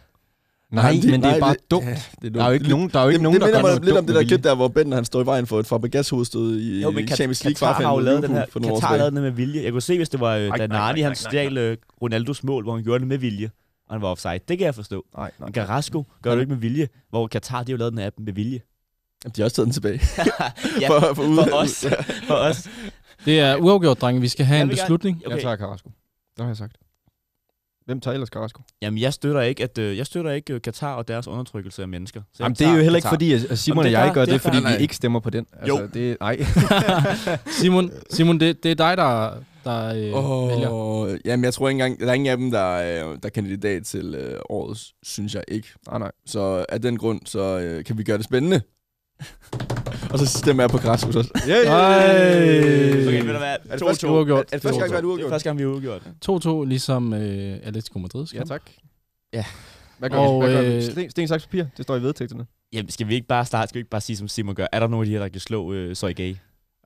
Nej, Jamen, men det er nej, bare dumt. Ja, det er Der er jo ikke nogen, der, er jo ikke det, nogen, det der minder gør noget lidt om dumt det der klip der, hvor Benten han står i vejen for et Fabregas hovedstød i, Jo, men i Kat- Champions League Katar har jo lavet den her, Katar har lavet tilbage. den med vilje. Jeg kunne se, hvis det var, øh, Nej, da nej, Nani nej, han nej, stjal øh, Ronaldos mål, hvor han gjorde det med vilje. Og han var offside. Det kan jeg forstå. Nej, nej. Men Carrasco gør det ikke med vilje, hvor Katar de har jo lavet den her app med vilje. Jamen, De har også taget den tilbage. ja, for, for, ude- for os. For os. Det er uafgjort, drenge. Vi skal have Jeg en vil gerne- beslutning. Jeg tager Carrasco. Det har jeg sagt. Hvem tager ellers Carrasco? Jamen, jeg støtter ikke, at øh, jeg støtter ikke øh, Katar og deres undertrykkelse af mennesker. Så Jamen, det er jo heller ikke Katar. fordi, at Simon Jamen, og det jeg gør det det, er fordi fair. vi ikke stemmer på den. Altså, Jo. Det, nej. Simon, Simon det, det er dig, der, der øh, Oh, vælger. jamen, jeg tror ikke engang, der er ingen af dem, der er, der er kandidat til øh, årets, synes jeg ikke. nej, nej. Så af den grund, så øh, kan vi gøre det spændende. Og så stemmer jeg på Carrasco så. Yeah, Ej. Okay, ved du hvad? Er det 2-2. første- Uafgjort. Er det første gang, vi har Det er uafgjort? første gang, vi har uafgjort. 2-2, ligesom øh, Atletico Madrid. Ja, tak. Ja. Hvad gør, Og, og, hvad gør øh, sten, sten, saks, papir. Det står i vedtægterne. Jamen, skal vi ikke bare starte? Skal vi ikke bare sige, som Simon gør? Er der nogen af de her, der kan slå øh, Soy Gay?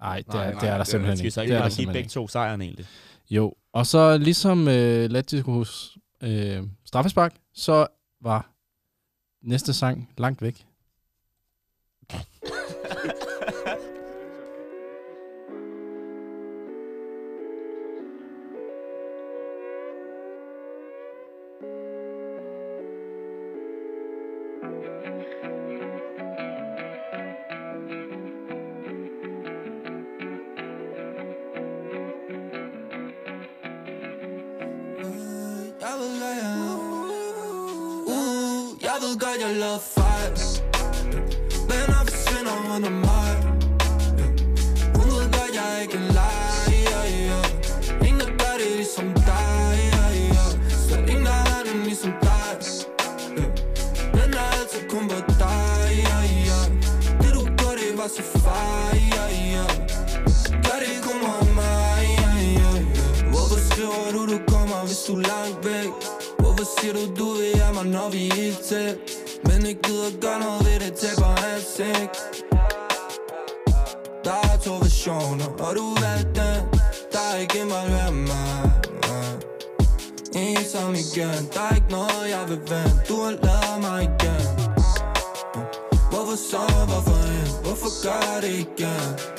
Nej, det, Nej, er, nej, det er der det er- simpelthen Skal vi ikke. så Det ikke er bare give begge ikke. to sejren egentlig? Jo, og så ligesom øh, Latikos øh, straffespark, så var næste sang langt væk. Jeg ved godt, jeg uh, Jeg ved godt, jeg lavede fejl du langt væk? Hvorfor siger du, du vil have mig, når vi er tæt? Men ikke gider gøre noget ved det, taber ansigt Der er to versioner, og du valgte den Der er ikke involveret mig Ensom igen, der er ikke noget, jeg vil vende Du har lavet mig igen Hvorfor så, hvorfor end, Hvorfor gør det igen?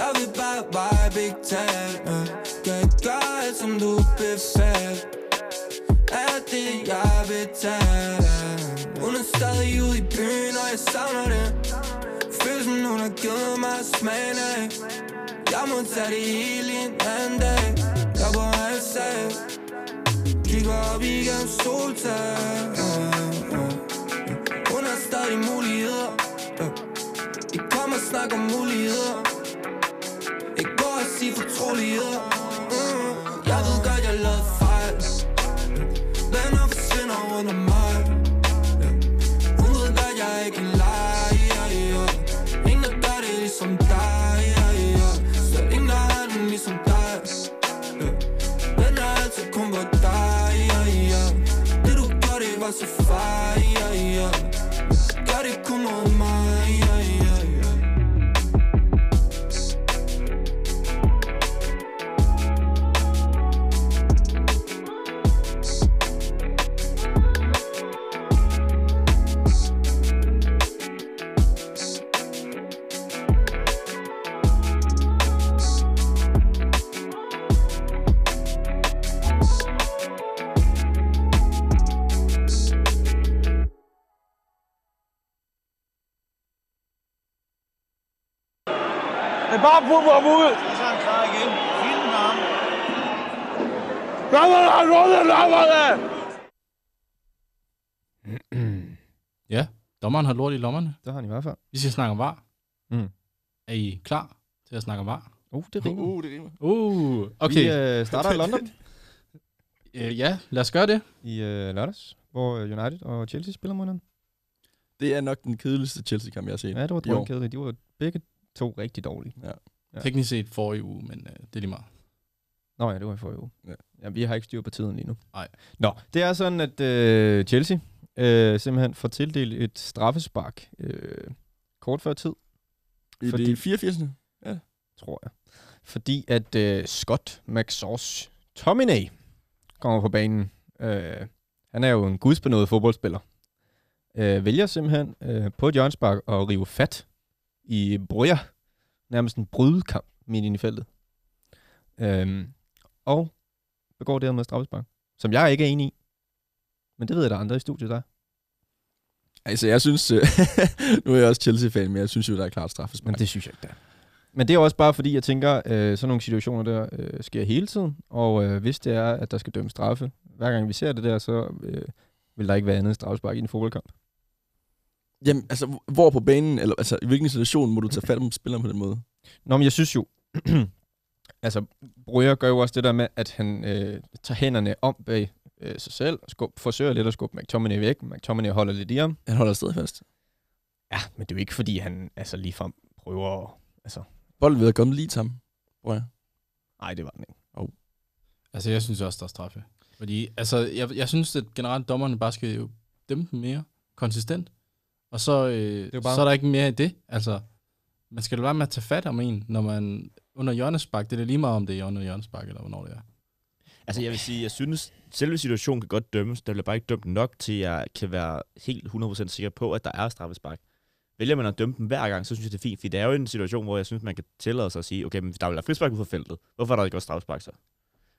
Jeg vil bare vibe, ikke tale uh. Kan jeg gøre alt, som du befaler Alt det, jeg betaler Hun er stadig ude i byen, og jeg savner det Følelsen, hun har givet mig smagen af Jeg må tage det hele en anden dag Jeg går halv sag Kigger op igennem soltag uh, uh. Hun har stadig muligheder uh. I kommer og snakker om muligheder sige fortroligheder mm. Jeg ved godt, jeg lavede fejl. Venner forsvinder under mig. Dommerne! Ja, dommeren har lort i lommerne. Det har han i hvert fald. Vi skal snakke om var. Mm. Er I klar til at snakke om var? Uh, det rimer. Uh, det rimer. Uh, Vi okay. øh, starter i London Øh, ja, lad os gøre det. i øh, lørdags, hvor øh, United og Chelsea spiller mod hinanden. Det er nok den kedeligste Chelsea-kamp, jeg har set. Ja, det var i drømkedeligt. De var begge to rigtig dårlige. Ja. Ja. Teknisk set forrige uge, men øh, det er lige meget. Nå ja, det var i forrige uge. Ja. Ja, vi har ikke styr på tiden lige nu. Nej. Nå, det er sådan, at øh, Chelsea øh, simpelthen får tildelt et straffespark øh, kort før tid, I Fordi- det 84. tror jeg. Fordi at øh, Scott McSauce Tominay kommer på banen. Øh, han er jo en gudsbenået fodboldspiller. Øh, vælger simpelthen øh, på et hjørnspark at rive fat i Brøger. Nærmest en brydekamp midt inde i feltet. Øh, og begår dermed straffespark. Som jeg ikke er enig i. Men det ved jeg, der er andre i studiet, der er. Altså, jeg synes... øh, nu er jeg også Chelsea-fan, men jeg synes jo, der er klart straffespark. Men det synes jeg ikke, der er. Men det er også bare fordi, jeg tænker, øh, sådan nogle situationer der øh, sker hele tiden, og øh, hvis det er, at der skal dømmes straffe, hver gang vi ser det der, så øh, vil der ikke være andet straffespark i en fodboldkamp. Jamen, altså, hvor på banen, eller altså, i hvilken situation må du tage fat om spilleren på den måde? Nå, men jeg synes jo, altså, Brøger gør jo også det der med, at han øh, tager hænderne om bag øh, sig selv, og skub, forsøger lidt at skubbe McTominay væk. McTominay holder lidt i ham. Han holder stadig fast. Ja, men det er jo ikke, fordi han altså, ligefrem prøver at... Altså, Bolden ved at komme lige til ham, jeg. nej, det var den ikke. Altså, jeg synes også, der er straffe. Fordi, altså, jeg, jeg synes, at generelt dommerne bare skal jo dem mere konsistent. Og så, øh, jo bare- så er der ikke mere i det. Altså, man skal da være med at tage fat om en, når man under hjørnespark. Det er lige meget, om det er under hjørnespark, eller hvornår det er. Altså jeg vil sige, jeg synes, selve situationen kan godt dømmes. Der bliver bare ikke dømt nok til, at jeg kan være helt 100% sikker på, at der er straffespark. Vælger man at dømme dem hver gang, så synes jeg, det er fint. For det er jo en situation, hvor jeg synes, man kan tillade sig at sige, okay, men der vil være frispark ud fra feltet. Hvorfor er der ikke også straffespark så?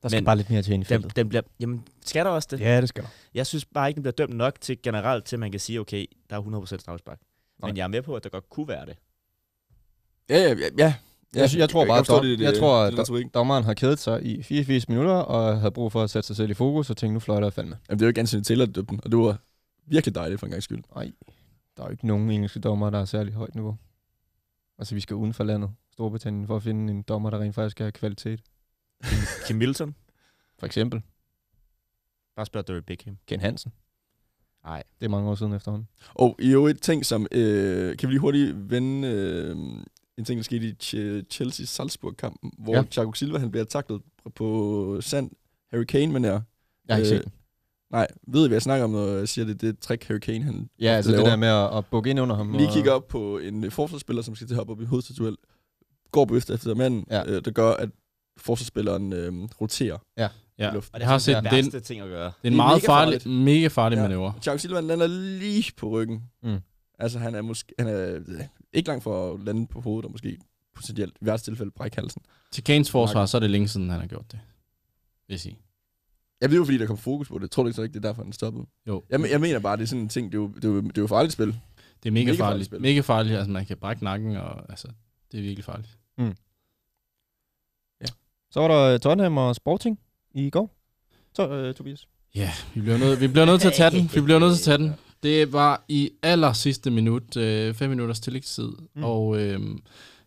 Der skal Men bare lidt mere til ind i Den, feltet. den bliver, jamen, skal der også det? Ja, det skal der. Jeg synes bare ikke, den bliver dømt nok til generelt, til man kan sige, okay, der er 100% straffespark. Men jeg er med på, at der godt kunne være det. Ja, ja, ja. ja. Jeg, jeg tror bare, at dom, det, det, jeg tror, at det, det, det, do- dommeren har kædet sig i 84 minutter, og havde brug for at sætte sig selv i fokus, og tænkte, nu fløjter jeg fandme. Jamen, det er jo ikke Anthony Taylor, der døbte den, og det var virkelig dejligt for en gang skyld. Nej, der er jo ikke nogen engelske dommer, der er særlig højt niveau. Altså, vi skal uden for landet, Storbritannien, for at finde en dommer, der rent faktisk have kvalitet. Kim Middleton, For eksempel bare spørg Derry Beckham. Ken Hansen. Nej. Det er mange år siden efterhånden. Og i øvrigt ting, som... Øh, kan vi lige hurtigt vende øh, en ting, der skete i Ch- Chelsea-Salzburg-kampen, hvor Ja. ja. Thiago Silva han bliver taklet på sand Harry Kane, men er... Jeg har ikke Øh, set den. Nej, ved I, hvad jeg snakker om, når jeg siger det? Det er trick, Harry Kane han Ja, altså det laver. der med at, at bukke ind under ham. lige og- kigger op på en øh, forsvarsspiller, som skal til at hoppe op i hovedstatuel, går på efter efter manden, Ja. ja. øh, der gør, at forsvarsspilleren øh, roterer. Ja, I luften. Og jeg har set den den. Det er en, værste ting at gøre. det er en Det er meget mega farlig, farligt. mega farlig Ja. manøvre. Thiago Silva han lander lige på ryggen. Mm. Altså han er måske han er ikke langt for at lande på hovedet, og måske potentielt i værste tilfælde brække halsen. Til Kanes forsvar, så er det længe siden, han har gjort det. Vil jeg sige. Jeg ved jo, fordi der kom fokus på det. Tror du ikke så ikke, det er derfor, han stoppede? Jo, Jeg, jeg mener bare, det er sådan en ting, det er jo, det er jo, det er jo farligt spil. det er mega, mega farligt farligt. spil. Mega farligt. Altså, man kan brække nakken, og altså, det er virkelig farligt. Så var der øh, Tottenham og Sporting i går. Så, øh, Tobias. Ja, vi bliver nødt, vi bliver nødt til at tage den. Vi bliver nødt til at tage den. Det var i aller sidste minut, øh, fem minutters tillægstid, Mm. og øh,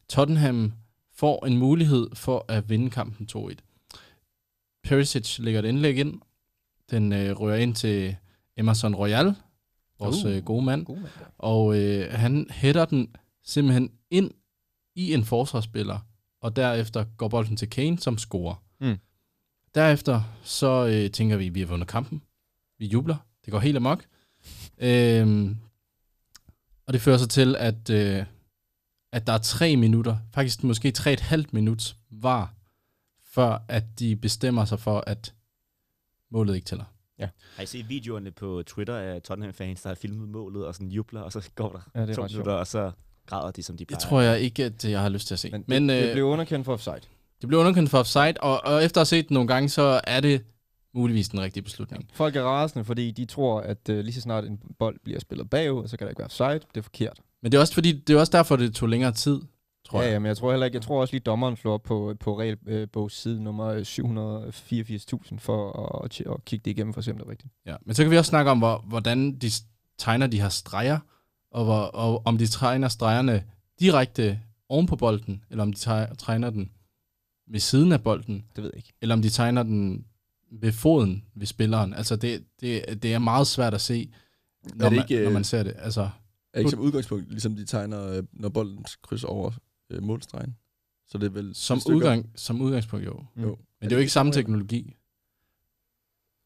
Tottenham får en mulighed for at vinde kampen 2-1. Perisic lægger et indlæg ind. Den øh, rører ind til Emerson Royal, vores Uh. øh, gode mand. God mand. Og øh, han hætter den simpelthen ind i en forsvarsspiller, og derefter går bolden til Kane, som scorer. Mm. Derefter så øh, tænker vi, at vi har vundet kampen. Vi jubler. Det går helt amok. Øhm, og det fører så til, at, øh, at der er tre minutter, faktisk måske tre et halvt minut var, før at de bestemmer sig for, at målet ikke tæller. Har I set videoerne på Twitter af Tottenham-fans, der har filmet målet og sådan jubler, og så går der Ja, det er to minutter, og så græder de, som de plejer. Det tror jeg ikke, at jeg har lyst til at se. Men, Men, det, øh, det blev underkendt for offside. Det blev underkendt for offside, og, og efter at have set det nogle gange, så er det muligvis den rigtige beslutning. Folk er rasende, fordi de tror, at øh, lige så snart en bold bliver spillet bagud, så kan der ikke være offside. Det er forkert. Men det er også fordi, det er også derfor, det tog længere tid, tror ja, jeg. ja, men jeg tror heller ikke, jeg tror også lige dommeren slår op på, på regelbogs side nummer 784.000 for at, at, at kigge det igennem for at se, om det er rigtigt. Ja. Men så kan vi også snakke om, hvor, hvordan de tegner de her streger, og, hvor, og om de tegner stregerne direkte oven på bolden, eller om de teg- tegner den ved siden af bolden, Det ved jeg ikke. eller om de tegner den ved foden ved spilleren. Altså, det, det, det er meget svært at se, når, det man, ikke, når øh, man ser det. Altså, Er ikke som udgangspunkt, ligesom de tegner, øh, når bolden krydser over øh, målstregen. Så det er vel... som, udgang, som udgangspunkt, jo. Mm. Jo. Men det er jo ikke samme teknologi.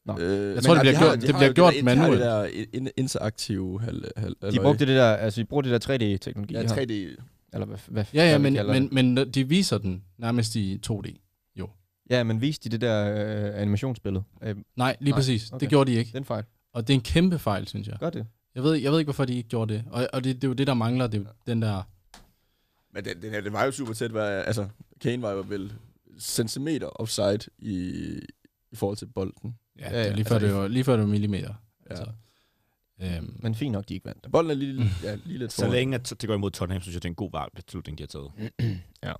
op. Øh, Jeg tror, det bliver gjort- det bliver gjort manuelt. De har det der in- interaktive hal, hal, De brugte det der, altså de bruger det der 3D-teknologi. Ja, de har. 3D. Eller hvad, hvad Ja, ja, hvad men, det. men, men de viser den nærmest i 2D. Ja, men viste de det der øh, animationsbillede? Øh, Nej, lige Nej, præcis. okay. Det gjorde de ikke. den fejl. Og det er en kæmpe fejl, synes jeg. Gør det. Jeg ved, jeg ved ikke, hvorfor de ikke gjorde det. Og, og det, det er jo det, der mangler. Det er jo den der... Men den, den her, det var jo super tæt. Var, altså, Kane var jo vel centimeter offside i, i forhold til bolden. Ja, Ja, ja, det ja, lige før, altså, det var, lige før det var millimeter. Ja. Altså, øhm, Men fint nok, de ikke vandt. Bolden er lige, ja, lige lidt Så længe at det går imod Tottenham, synes jeg, det er en god valg beslutning, de har taget. Ja,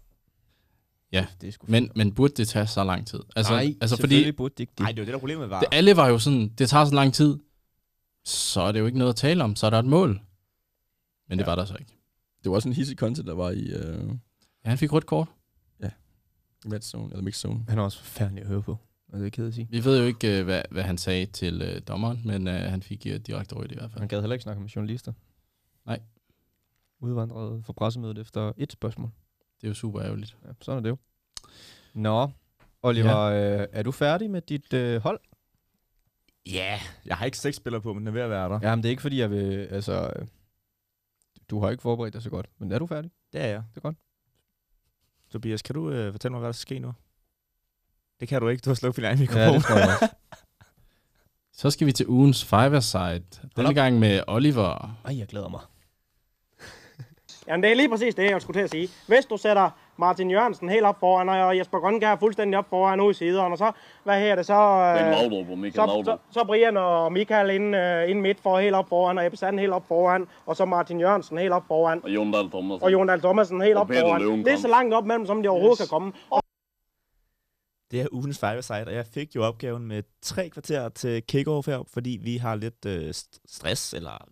det er men, men burde det tage så lang tid? Altså, Nej, altså fordi burde det ikke det. Nej, det var det, der problemet var. det, alle var jo sådan, det tager så lang tid, så er det jo ikke noget at tale om. Så er der et mål. Men det Ja. var der så ikke. Det var også en hissig content, der var i øh, Ja, han fik rødt kort. red zone, eller mixed zone. Han er også forfærdelig at høre på. Er det ikke ked at sige? Vi ved jo ikke, øh, hvad, hvad han sagde til øh, dommeren, men øh, han fik øh, direkte rødt i hvert fald. Han gad heller ikke snakke med journalister. Nej. Udvandret fra pressemødet efter et spørgsmål. Det er jo super ærgerligt. Ja, sådan er det jo. Nå, Oliver, ja. øh, er du færdig med dit øh, hold? Ja, jeg har ikke seks spillere på, men den er ved at være der. Jamen, det er ikke fordi, jeg vil... Altså, øh, du har ikke forberedt dig så godt, men er du færdig? Det er jeg. Det er godt. Tobias, kan du øh, fortælle mig, hvad der skal ske nu? Det kan du ikke. Du har slukket din egen mikrofon. Ja, det tror jeg også. Så skal vi til ugens five-a-side. Denne gang med Oliver. Ej, jeg glæder mig. Jamen, det er lige præcis det, jeg skulle til at sige. Hvis du sætter Martin Jørgensen helt op foran, og Jesper Grønkær fuldstændig op foran ude i siderne, og så, hvad her det så... Øh, så, så, så Brian og Michael ind, øh, ind midt for helt op foran, og Ebbe Sand helt op foran, og så Martin Jørgensen helt op foran, Og Jon Dahl Thomas. og Jon Dahl Thomasen helt Og op Peter foran. Løvenkamp. Det er så langt op mellem, som de overhovedet yes. kan komme. Og Det er ugens five side, og jeg fik jo opgaven med tre kvarter til kick-off her, fordi vi har lidt øh, st- stress eller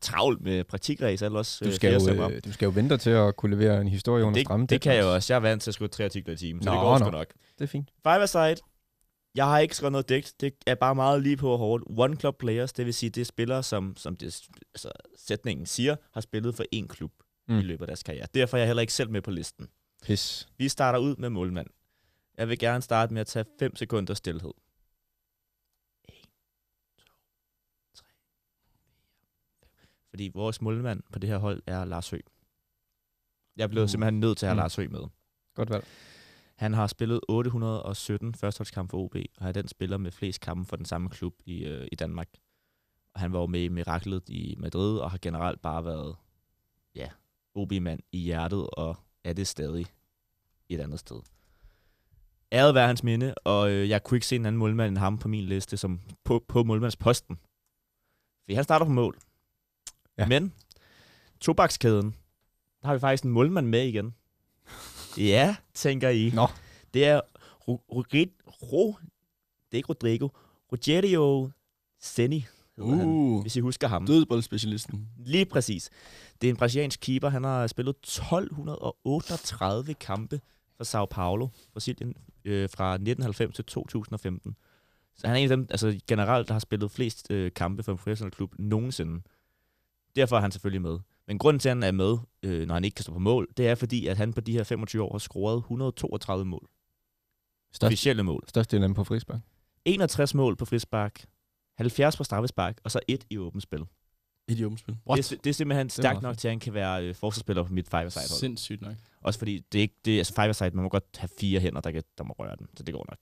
travlt med praktikræs, eller også Du øh, skal, flere jo, øh, du skal jo vente til at kunne levere en historie under stramme det, det kan jeg jo også. Jeg er vant til at skrive tre artikler i timen, så Nå, det går sgu nå. nok. Det er fint. Five side. Jeg har ikke skrevet noget digt. Det er bare meget lige på og hårdt. One club players, det vil sige, det er spillere, som, som det, altså, sætningen siger, har spillet for én klub. Mm. i løbet af deres karriere. Derfor er jeg heller ikke selv med på listen. Pis. Vi starter ud med målmand. Jeg vil gerne starte med at tage 5 sekunder stillhed. 1, 2, 3, 4, 5. Fordi vores målmand på det her hold er Lars Høgh. Jeg blevet Uh. simpelthen nødt til at have Mm. Lars Høgh med. Godt valg. Han har spillet 817 førsteholdskampe for OB, og er den spiller med flest kampe for den samme klub i, øh, i Danmark. Og han var jo med i Miraklet i Madrid, og har generelt bare været ja, OB-mand i hjertet, og er det stadig et andet sted. Æret være hans minde, og øh, jeg kunne ikke se en anden målmand end ham på min liste, som på, på målmandsposten. For han starter på mål. Ja. Men, tobakskæden, der har vi faktisk en målmand med igen. Ja, tænker I. Nå. Det er Ro, Ro, Ro, det er ikke Rodrigo. Rogerio Seni, hedder han, Uh, hvis I husker ham. dødboldspecialisten. Lige præcis. Det er en brasiliansk keeper. Han har spillet 1238 kampe for Sao Paulo, Brasilien, øh, fra 1990 til 2015. Så han er en af dem, altså generelt, der har spillet flest øh, kampe for en professionel klub nogensinde. Derfor er han selvfølgelig med. Men grunden til, at han er med, øh, når han ikke kan stå på mål, det er fordi, at han på de her 25 år har scoret 132 mål. Størst, Officielle mål. størst del af dem på frispark. 61 mål på frispark, 70 på straffespark, og så et i åbent spil. Et i åbent spil. Det er, det er simpelthen stærkt nok fedt. til, at han kan være øh, forsvarsspiller på mit five side hold. Sindssygt nok. Også fordi det er ikke, det, er- altså five side, man må godt have fire hænder, der, kan, der må røre den, så det går nok.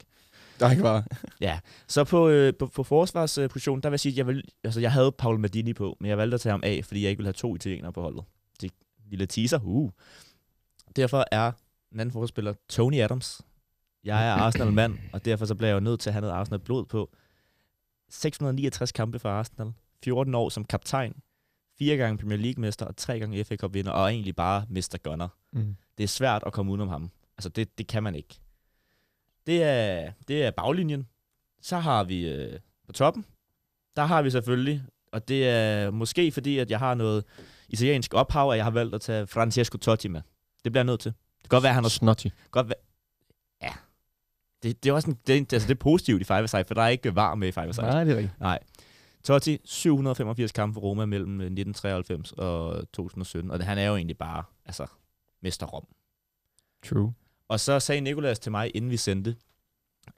Der er ikke bare... Så på, øh, på, på forsvarspositionen, der vil jeg sige, at jeg, vil, altså, jeg havde Paul Maldini på, men jeg valgte at tage ham af, fordi jeg ikke ville have to italienere på holdet. Det er en lille teaser. Uh. Derfor er den anden forsvarsspiller Tony Adams. Jeg er Arsenal-mand, og derfor så bliver jeg jo nødt til at have noget Arsenal-blod på. 669 kampe for Arsenal. 14 år som kaptajn. Fire gange Premier League-mester og tre gange FA Cup-vinder, og egentlig bare Mr. Gunner. Mm. Det er svært at komme udenom ham. Altså, det, det kan man ikke. Det er, det er baglinjen. Så har vi øh, på toppen. Der har vi selvfølgelig, og det er måske fordi, at jeg har noget italiensk ophav, at jeg har valgt at tage Francesco Totti med. Det bliver jeg nødt til. Det kan godt være, at han har Snotty. godt være, Ja. Det, det er også en, det, er- altså det er positivt i five side, for der er ikke var med i five side. Nej, det er rigtigt. Nej. Totti, 785 kampe for Roma mellem øh, 1993 og 2017, og det, han er jo egentlig bare, altså, mester Rom. True. Og så sagde Nikolas til mig, inden vi sendte,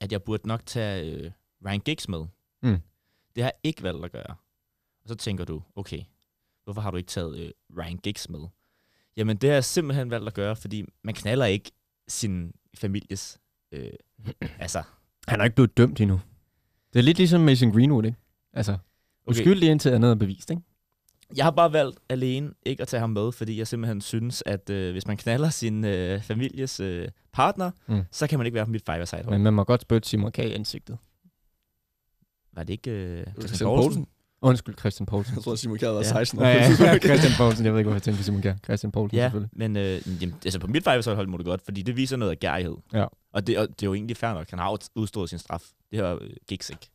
at jeg burde nok tage øh, Ryan Giggs med. Mm. Det har jeg ikke valgt at gøre. Og så tænker du, okay, hvorfor har du ikke taget øh, Ryan Giggs med? Jamen, det har jeg simpelthen valgt at gøre, fordi man knaller ikke sin families... Øh, altså, Han er ikke blevet dømt endnu. Det er lidt ligesom Mason Greenwood, ikke? Altså, okay. uskyldig indtil andet er bevist, ikke? Jeg har bare valgt alene ikke at tage ham med, fordi jeg simpelthen synes, at øh, hvis man knaller sin øh, families øh, partner, Mm. så kan man ikke være på mit five side hold. Men man må godt spytte Simon K. i ansigtet. Var det ikke øh, Christian Christian Poulsen? Poulsen. Undskyld, Christian Poulsen. Jeg tror, at Simon Kjær var Ja. 16 år. Ja, ja, Christian Poulsen. Jeg ved ikke, hvorfor jeg tænkte på Simon Kjær. Christian Poulsen, Ja, selvfølgelig. men øh, jamen, altså på mit five side hold må det godt, fordi det viser noget af gærighed. Ja. Og det, og det er jo egentlig fair nok. Han har udstået sin straf. Det har øh, Giggs ikke.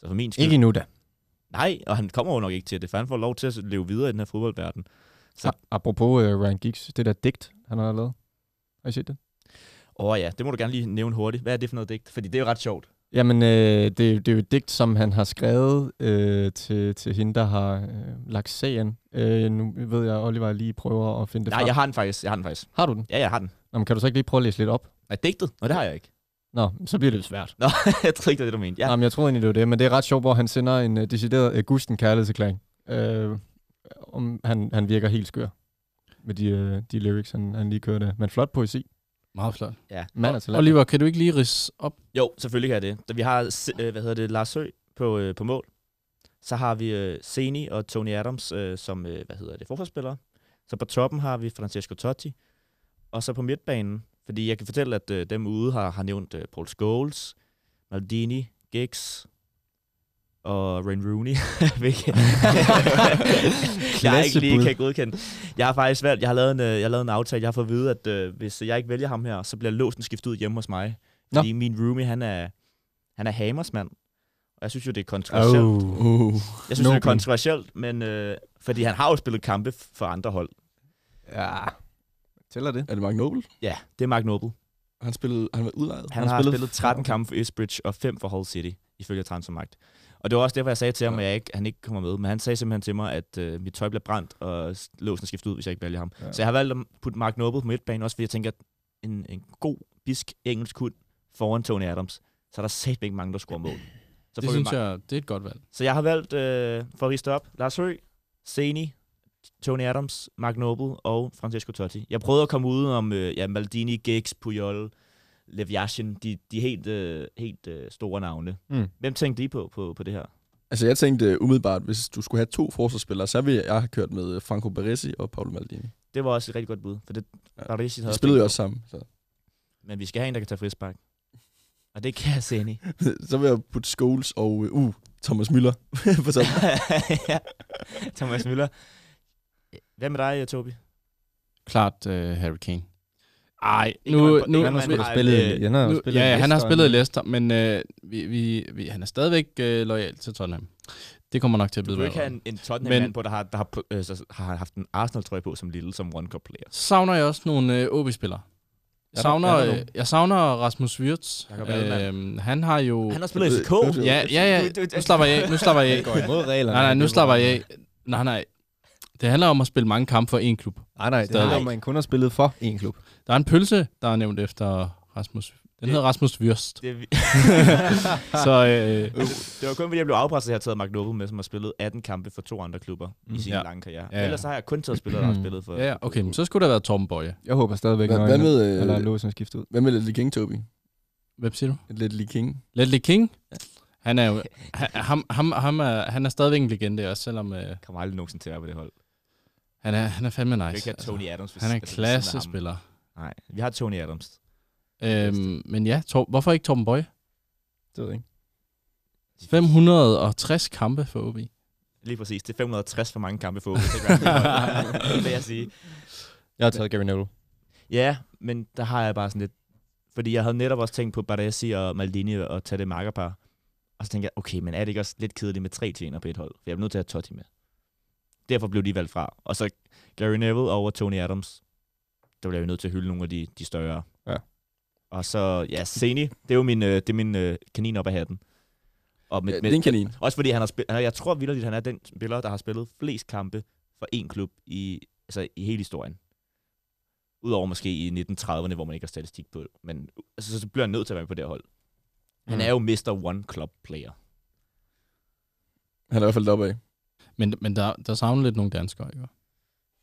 Så for min skyld... Ikke endnu da. Nej, og han kommer jo nok ikke til det, for han får lov til at leve videre i den her fodboldverden. Så- Så. Apropos uh, Ryan Giggs, det der digt, han har lavet. Har I set det? Åh oh, ja, det må du gerne lige nævne hurtigt. Hvad er det for noget digt? Fordi det er jo ret sjovt. Jamen, øh, det, det er jo et digt, som han har skrevet øh, til, til hende, der har øh, lagt sagen. Øh, nu ved jeg, Oliver lige prøver at finde det Nej, frem. jeg har den faktisk. Jeg har den faktisk. Har du den? Ja, jeg har den. Nå, men kan du så ikke lige prøve at læse lidt op? Nej, digtet? Nå, det har jeg ikke. Nå, så bliver det jo svært. Nå, jeg tror ikke, det er det, du mente. Ja. Ja. Jamen, jeg tror egentlig, det var det, men det er ret sjovt, hvor han sender en uh, decideret Augusten kærlighedserklæring. Øh, om han, han virker helt skør med de, uh, de lyrics, han, han lige kørte. Men flot poesi. Meget flot. ja. Mand er Oliver, kan du ikke lige ridse op? Jo, selvfølgelig kan jeg det. Da vi har, øh, hvad hedder det, Lars Sø på, øh, på mål. Så har vi øh, Seni og Tony Adams øh, som, øh, hvad hedder det, forsvarsspillere. Så på toppen har vi Francesco Totti. Og så på midtbanen, fordi jeg kan fortælle, at øh, dem ude har, har nævnt øh, Paul Scholes, Maldini, Giggs og Rain Rooney. hvilket jeg ikke lige kan godkende. Jeg har faktisk valgt, jeg har lavet en, øh, jeg har lavet en aftale, jeg har fået at vide, at øh, hvis jeg ikke vælger ham her, så bliver låsen skiftet ud hjemme hos mig. Nå. Fordi min roomie, han er, han er Hamersmand. Og jeg synes jo, det er kontroversielt. Oh. Uh. Jeg synes, det er kontroversielt, men øh, fordi han har jo spillet kampe for andre hold. Ja. Tæller det? Er det Mark Noble? Ja, det er Mark Noble. Han spillede, han var udlejet. Han, Han har spillet spillet f- 13 okay. kampe for Ipswich og 5 for Hull City, ifølge Transfermarkt. Og det var også derfor, jeg sagde til ham, at jeg ikke, han ikke kommer med. Men han sagde simpelthen til mig, at øh, mit tøj bliver brændt, og låsen er skiftet ud, hvis jeg ikke vælger ham. Ja. Ja. Så jeg har valgt at putte Mark Noble på midtbanen, også fordi jeg tænker, at en, en god, bisk engelsk hund foran Tony Adams, så er der sæt ikke mange, der scorer mål. Så, Det synes jeg, det er et godt valg. så jeg har valgt, øh, for at riste op, Lars Høgh, Seni, Tony Adams, Mark Noble og Francesco Totti. Jeg prøvede at komme ud om øh, ja, Maldini, Giggs, Puyol, Lev Yashin, de, de helt, øh, helt øh, store navne. Mm. Hvem tænkte I på, på, på det her? Altså, jeg tænkte øh, umiddelbart, hvis du skulle have to forsvarsspillere, så ville jeg have kørt med øh, Franco Baresi og Paolo Maldini. Det var også et rigtig godt bud, for det Ja. Barisi havde De spillede jo også sammen. Så. Men vi skal have en, der kan tage frispark. Og det kan Seni. så vil jeg putte Scholes og øh, uh, Thomas Müller på toppen. ja. Thomas Müller. Hvad med dig, Tobi? Klart uh, Harry Kane. Ej, nu... man- nu ikke Han har spillet, han har nu, spillet ja, han har Leicester, spillet i Leicester, men øh, vi, vi, vi, han er stadigvæk øh, lojal til Tottenham. Det kommer nok til at Du blive kan ikke have en, en Tottenham-mand på, der har, der har, øh, så har haft en Arsenal-trøje på som lille, som One Cup-player. Så savner jeg også nogle øh, OB-spillere. Jeg Er der- savner, er der øh, jeg savner Rasmus Wirtz. Øhm, han har jo... Han har spillet i FCK. Ja, ja, ja. Nu slapper jeg af. Nu slapper jeg af. går imod reglerne. Nej, nej, nu er slapper jeg af. Nej, nej. Det handler om at spille mange kampe for én klub. Nej, nej, det handler om, at man kun har spillet for én klub. Der er en pølse, der er nævnt efter Rasmus. Den hedder Rasmus Wirst. Det, er vi- Så øh, det var kun fordi, jeg blev afpresset, at jeg har taget Mark Noble med, som har spillet 18 kampe for to andre klubber mm. i sin Ja. lange karriere. Ja, Ja. Ellers så har jeg kun taget spillere, der har spillet for... ja, ja, okay, men så skulle der have været Torben Bøje. Jeg håber stadigvæk, Hvad, hvad han- med, eller øh, låsen skiftet ud. hvad med Leslie King, Toby? Hvem siger du? Leslie King. Ledley King? Han er jo... Han, ham, ham, ham er, han er stadigvæk en legende også, selvom øh, kommer aldrig nogensinde til at være på det hold. Han, er, han er fandme nice. kan ikke have Tony Adams. hvis- han er en altså, klassespiller. Nej, vi har Tony Adams. Øhm, men ja, Tor, hvorfor ikke Torben Bøje? Det ved jeg ikke. 560 kampe for OB. Lige præcis. Det er 560 for mange kampe for OB. Det vil jeg sige. Jeg har taget Gary Neville. Ja, men der har jeg bare sådan lidt... Fordi jeg havde netop også tænkt på Baresi og Maldini og tage det makkerpar. Og så tænkte jeg, okay, men er det ikke også lidt kedeligt med tre tjener på et hold? For jeg er nødt til at have Totti med. Derfor blev de valgt fra. Og så Gary Neville over Tony Adams. Der blev jeg jo nødt til at hylde nogle af de, de større. Ja. Og så, ja, Seni, det er jo min, øh, det er min øh, kanin op af hatten. Og med, Ja, det er en kanin. også fordi han har spillet, jeg tror vildt, at han er den spiller, der har spillet flest kampe for én klub i, altså i hele historien. Udover måske i 1930'erne, hvor man ikke har statistik på det. Men altså, så bliver han nødt til at være med på det hold. Han Mm. er jo Mr. One Club Player. Han er i hvert fald deroppe af. Men, men der, der savner lidt nogle danskere, ikke?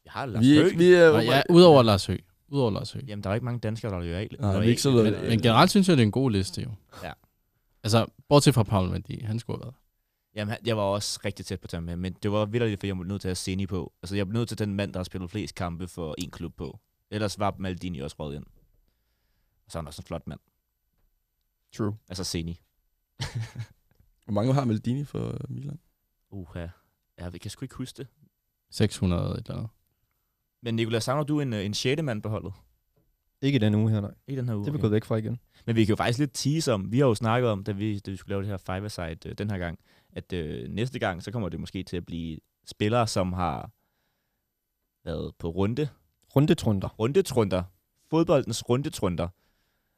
Jeg har Lars Vi, Høgh. vi er... Nej, ja, udover Lars Høgh. Udover Lars Høgh. Jamen, der er ikke mange danskere, der er loyale. Nej, vi er ikke så Men, men generelt synes jeg, det er en god liste, jo. Ja. Altså, bortset fra Paul Mandi, han skulle have været. Jamen, jeg var også rigtig tæt på at tage ham med, men det var vildt, for jeg var nødt til at have Seni på. Altså, jeg var nødt til den mand, der har spillet flest kampe for en klub på. Ellers var Maldini også røget ind. Og så er han også en flot mand. True. Altså Seni. Hvor mange har Maldini for Milan? Uha. Ja, jeg kan sgu ikke huske det. 600 et eller andet. Men Nicolás, savner du en, øh, en sjette mand på holdet? Ikke i den uge her, nej. I den her uge? Det er vi gået væk fra igen. Men vi kan jo faktisk lidt tease om, vi har jo snakket om, da vi, da vi skulle lave det her five-a-side øh, den her gang, at øh, næste gang, så kommer det måske til at blive spillere, som har været på runde, Rundetrunder. rundetrunder, fodboldens rundetrunder,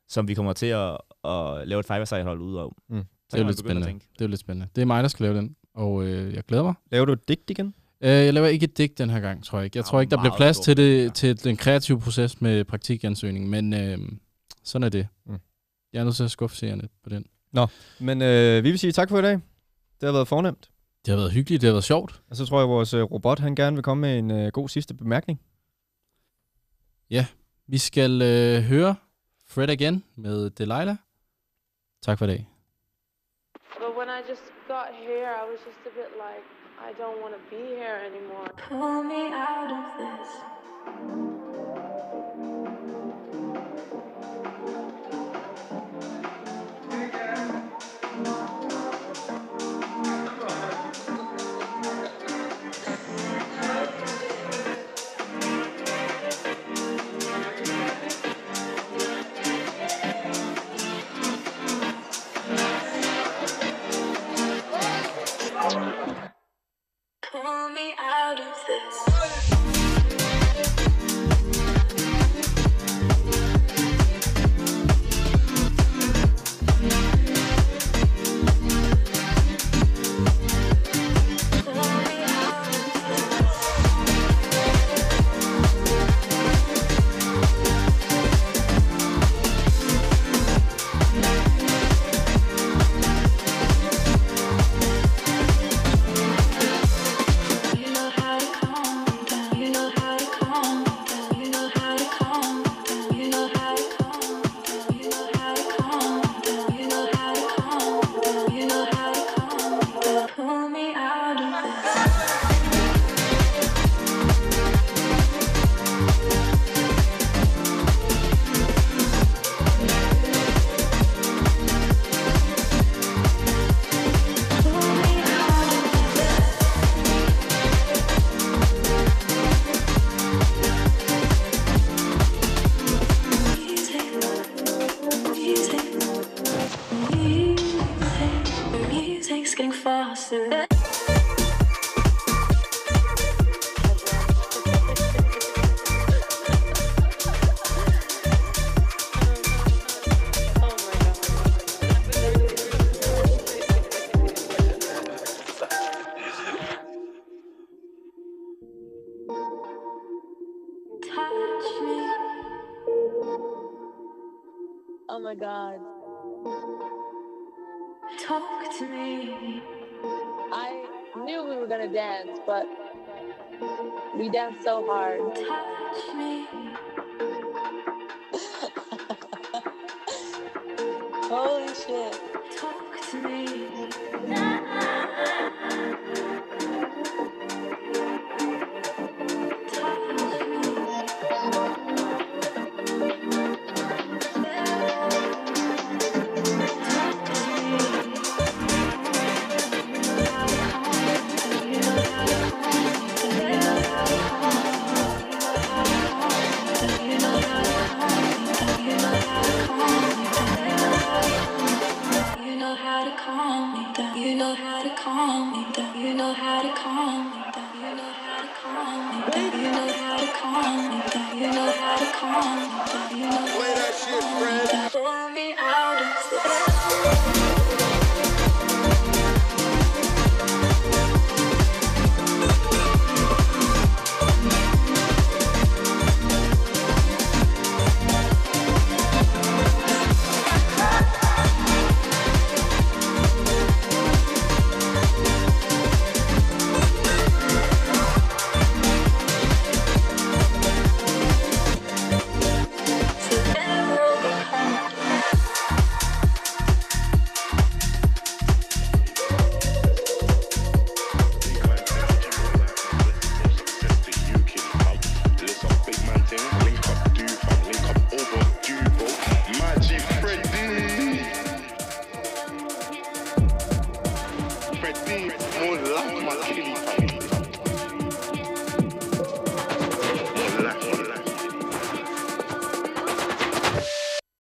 som vi kommer til at, at lave et five hold ud af. Mm. Det er jo lidt spændende. Det er jo lidt spændende. Det er mig, der skal lave den, og øh, jeg glæder mig. Laver du et digt igen? Øh, jeg laver ikke et digt den her gang, tror jeg ikke. Jeg tror ikke, der bliver meget plads til, ja. det, til den kreative proces med praktikansøgning, men øh, sådan er det. Mm. Jeg er nødt til at skuffe seerne på den. Men øh, vi vil sige tak for i dag. Det har været fornemt. Det har været hyggeligt, det har været sjovt. Og så tror jeg, at vores øh, robot han gerne vil komme med en øh, god sidste bemærkning. Vi skal øh, høre Fred Again med Delilah. Tak for i dag. Got here, I was just a bit like, I don't want to be here anymore. Pull me out of this. Knew we were gonna dance, but we danced so hard. Touch me. Holy shit. Talk to me.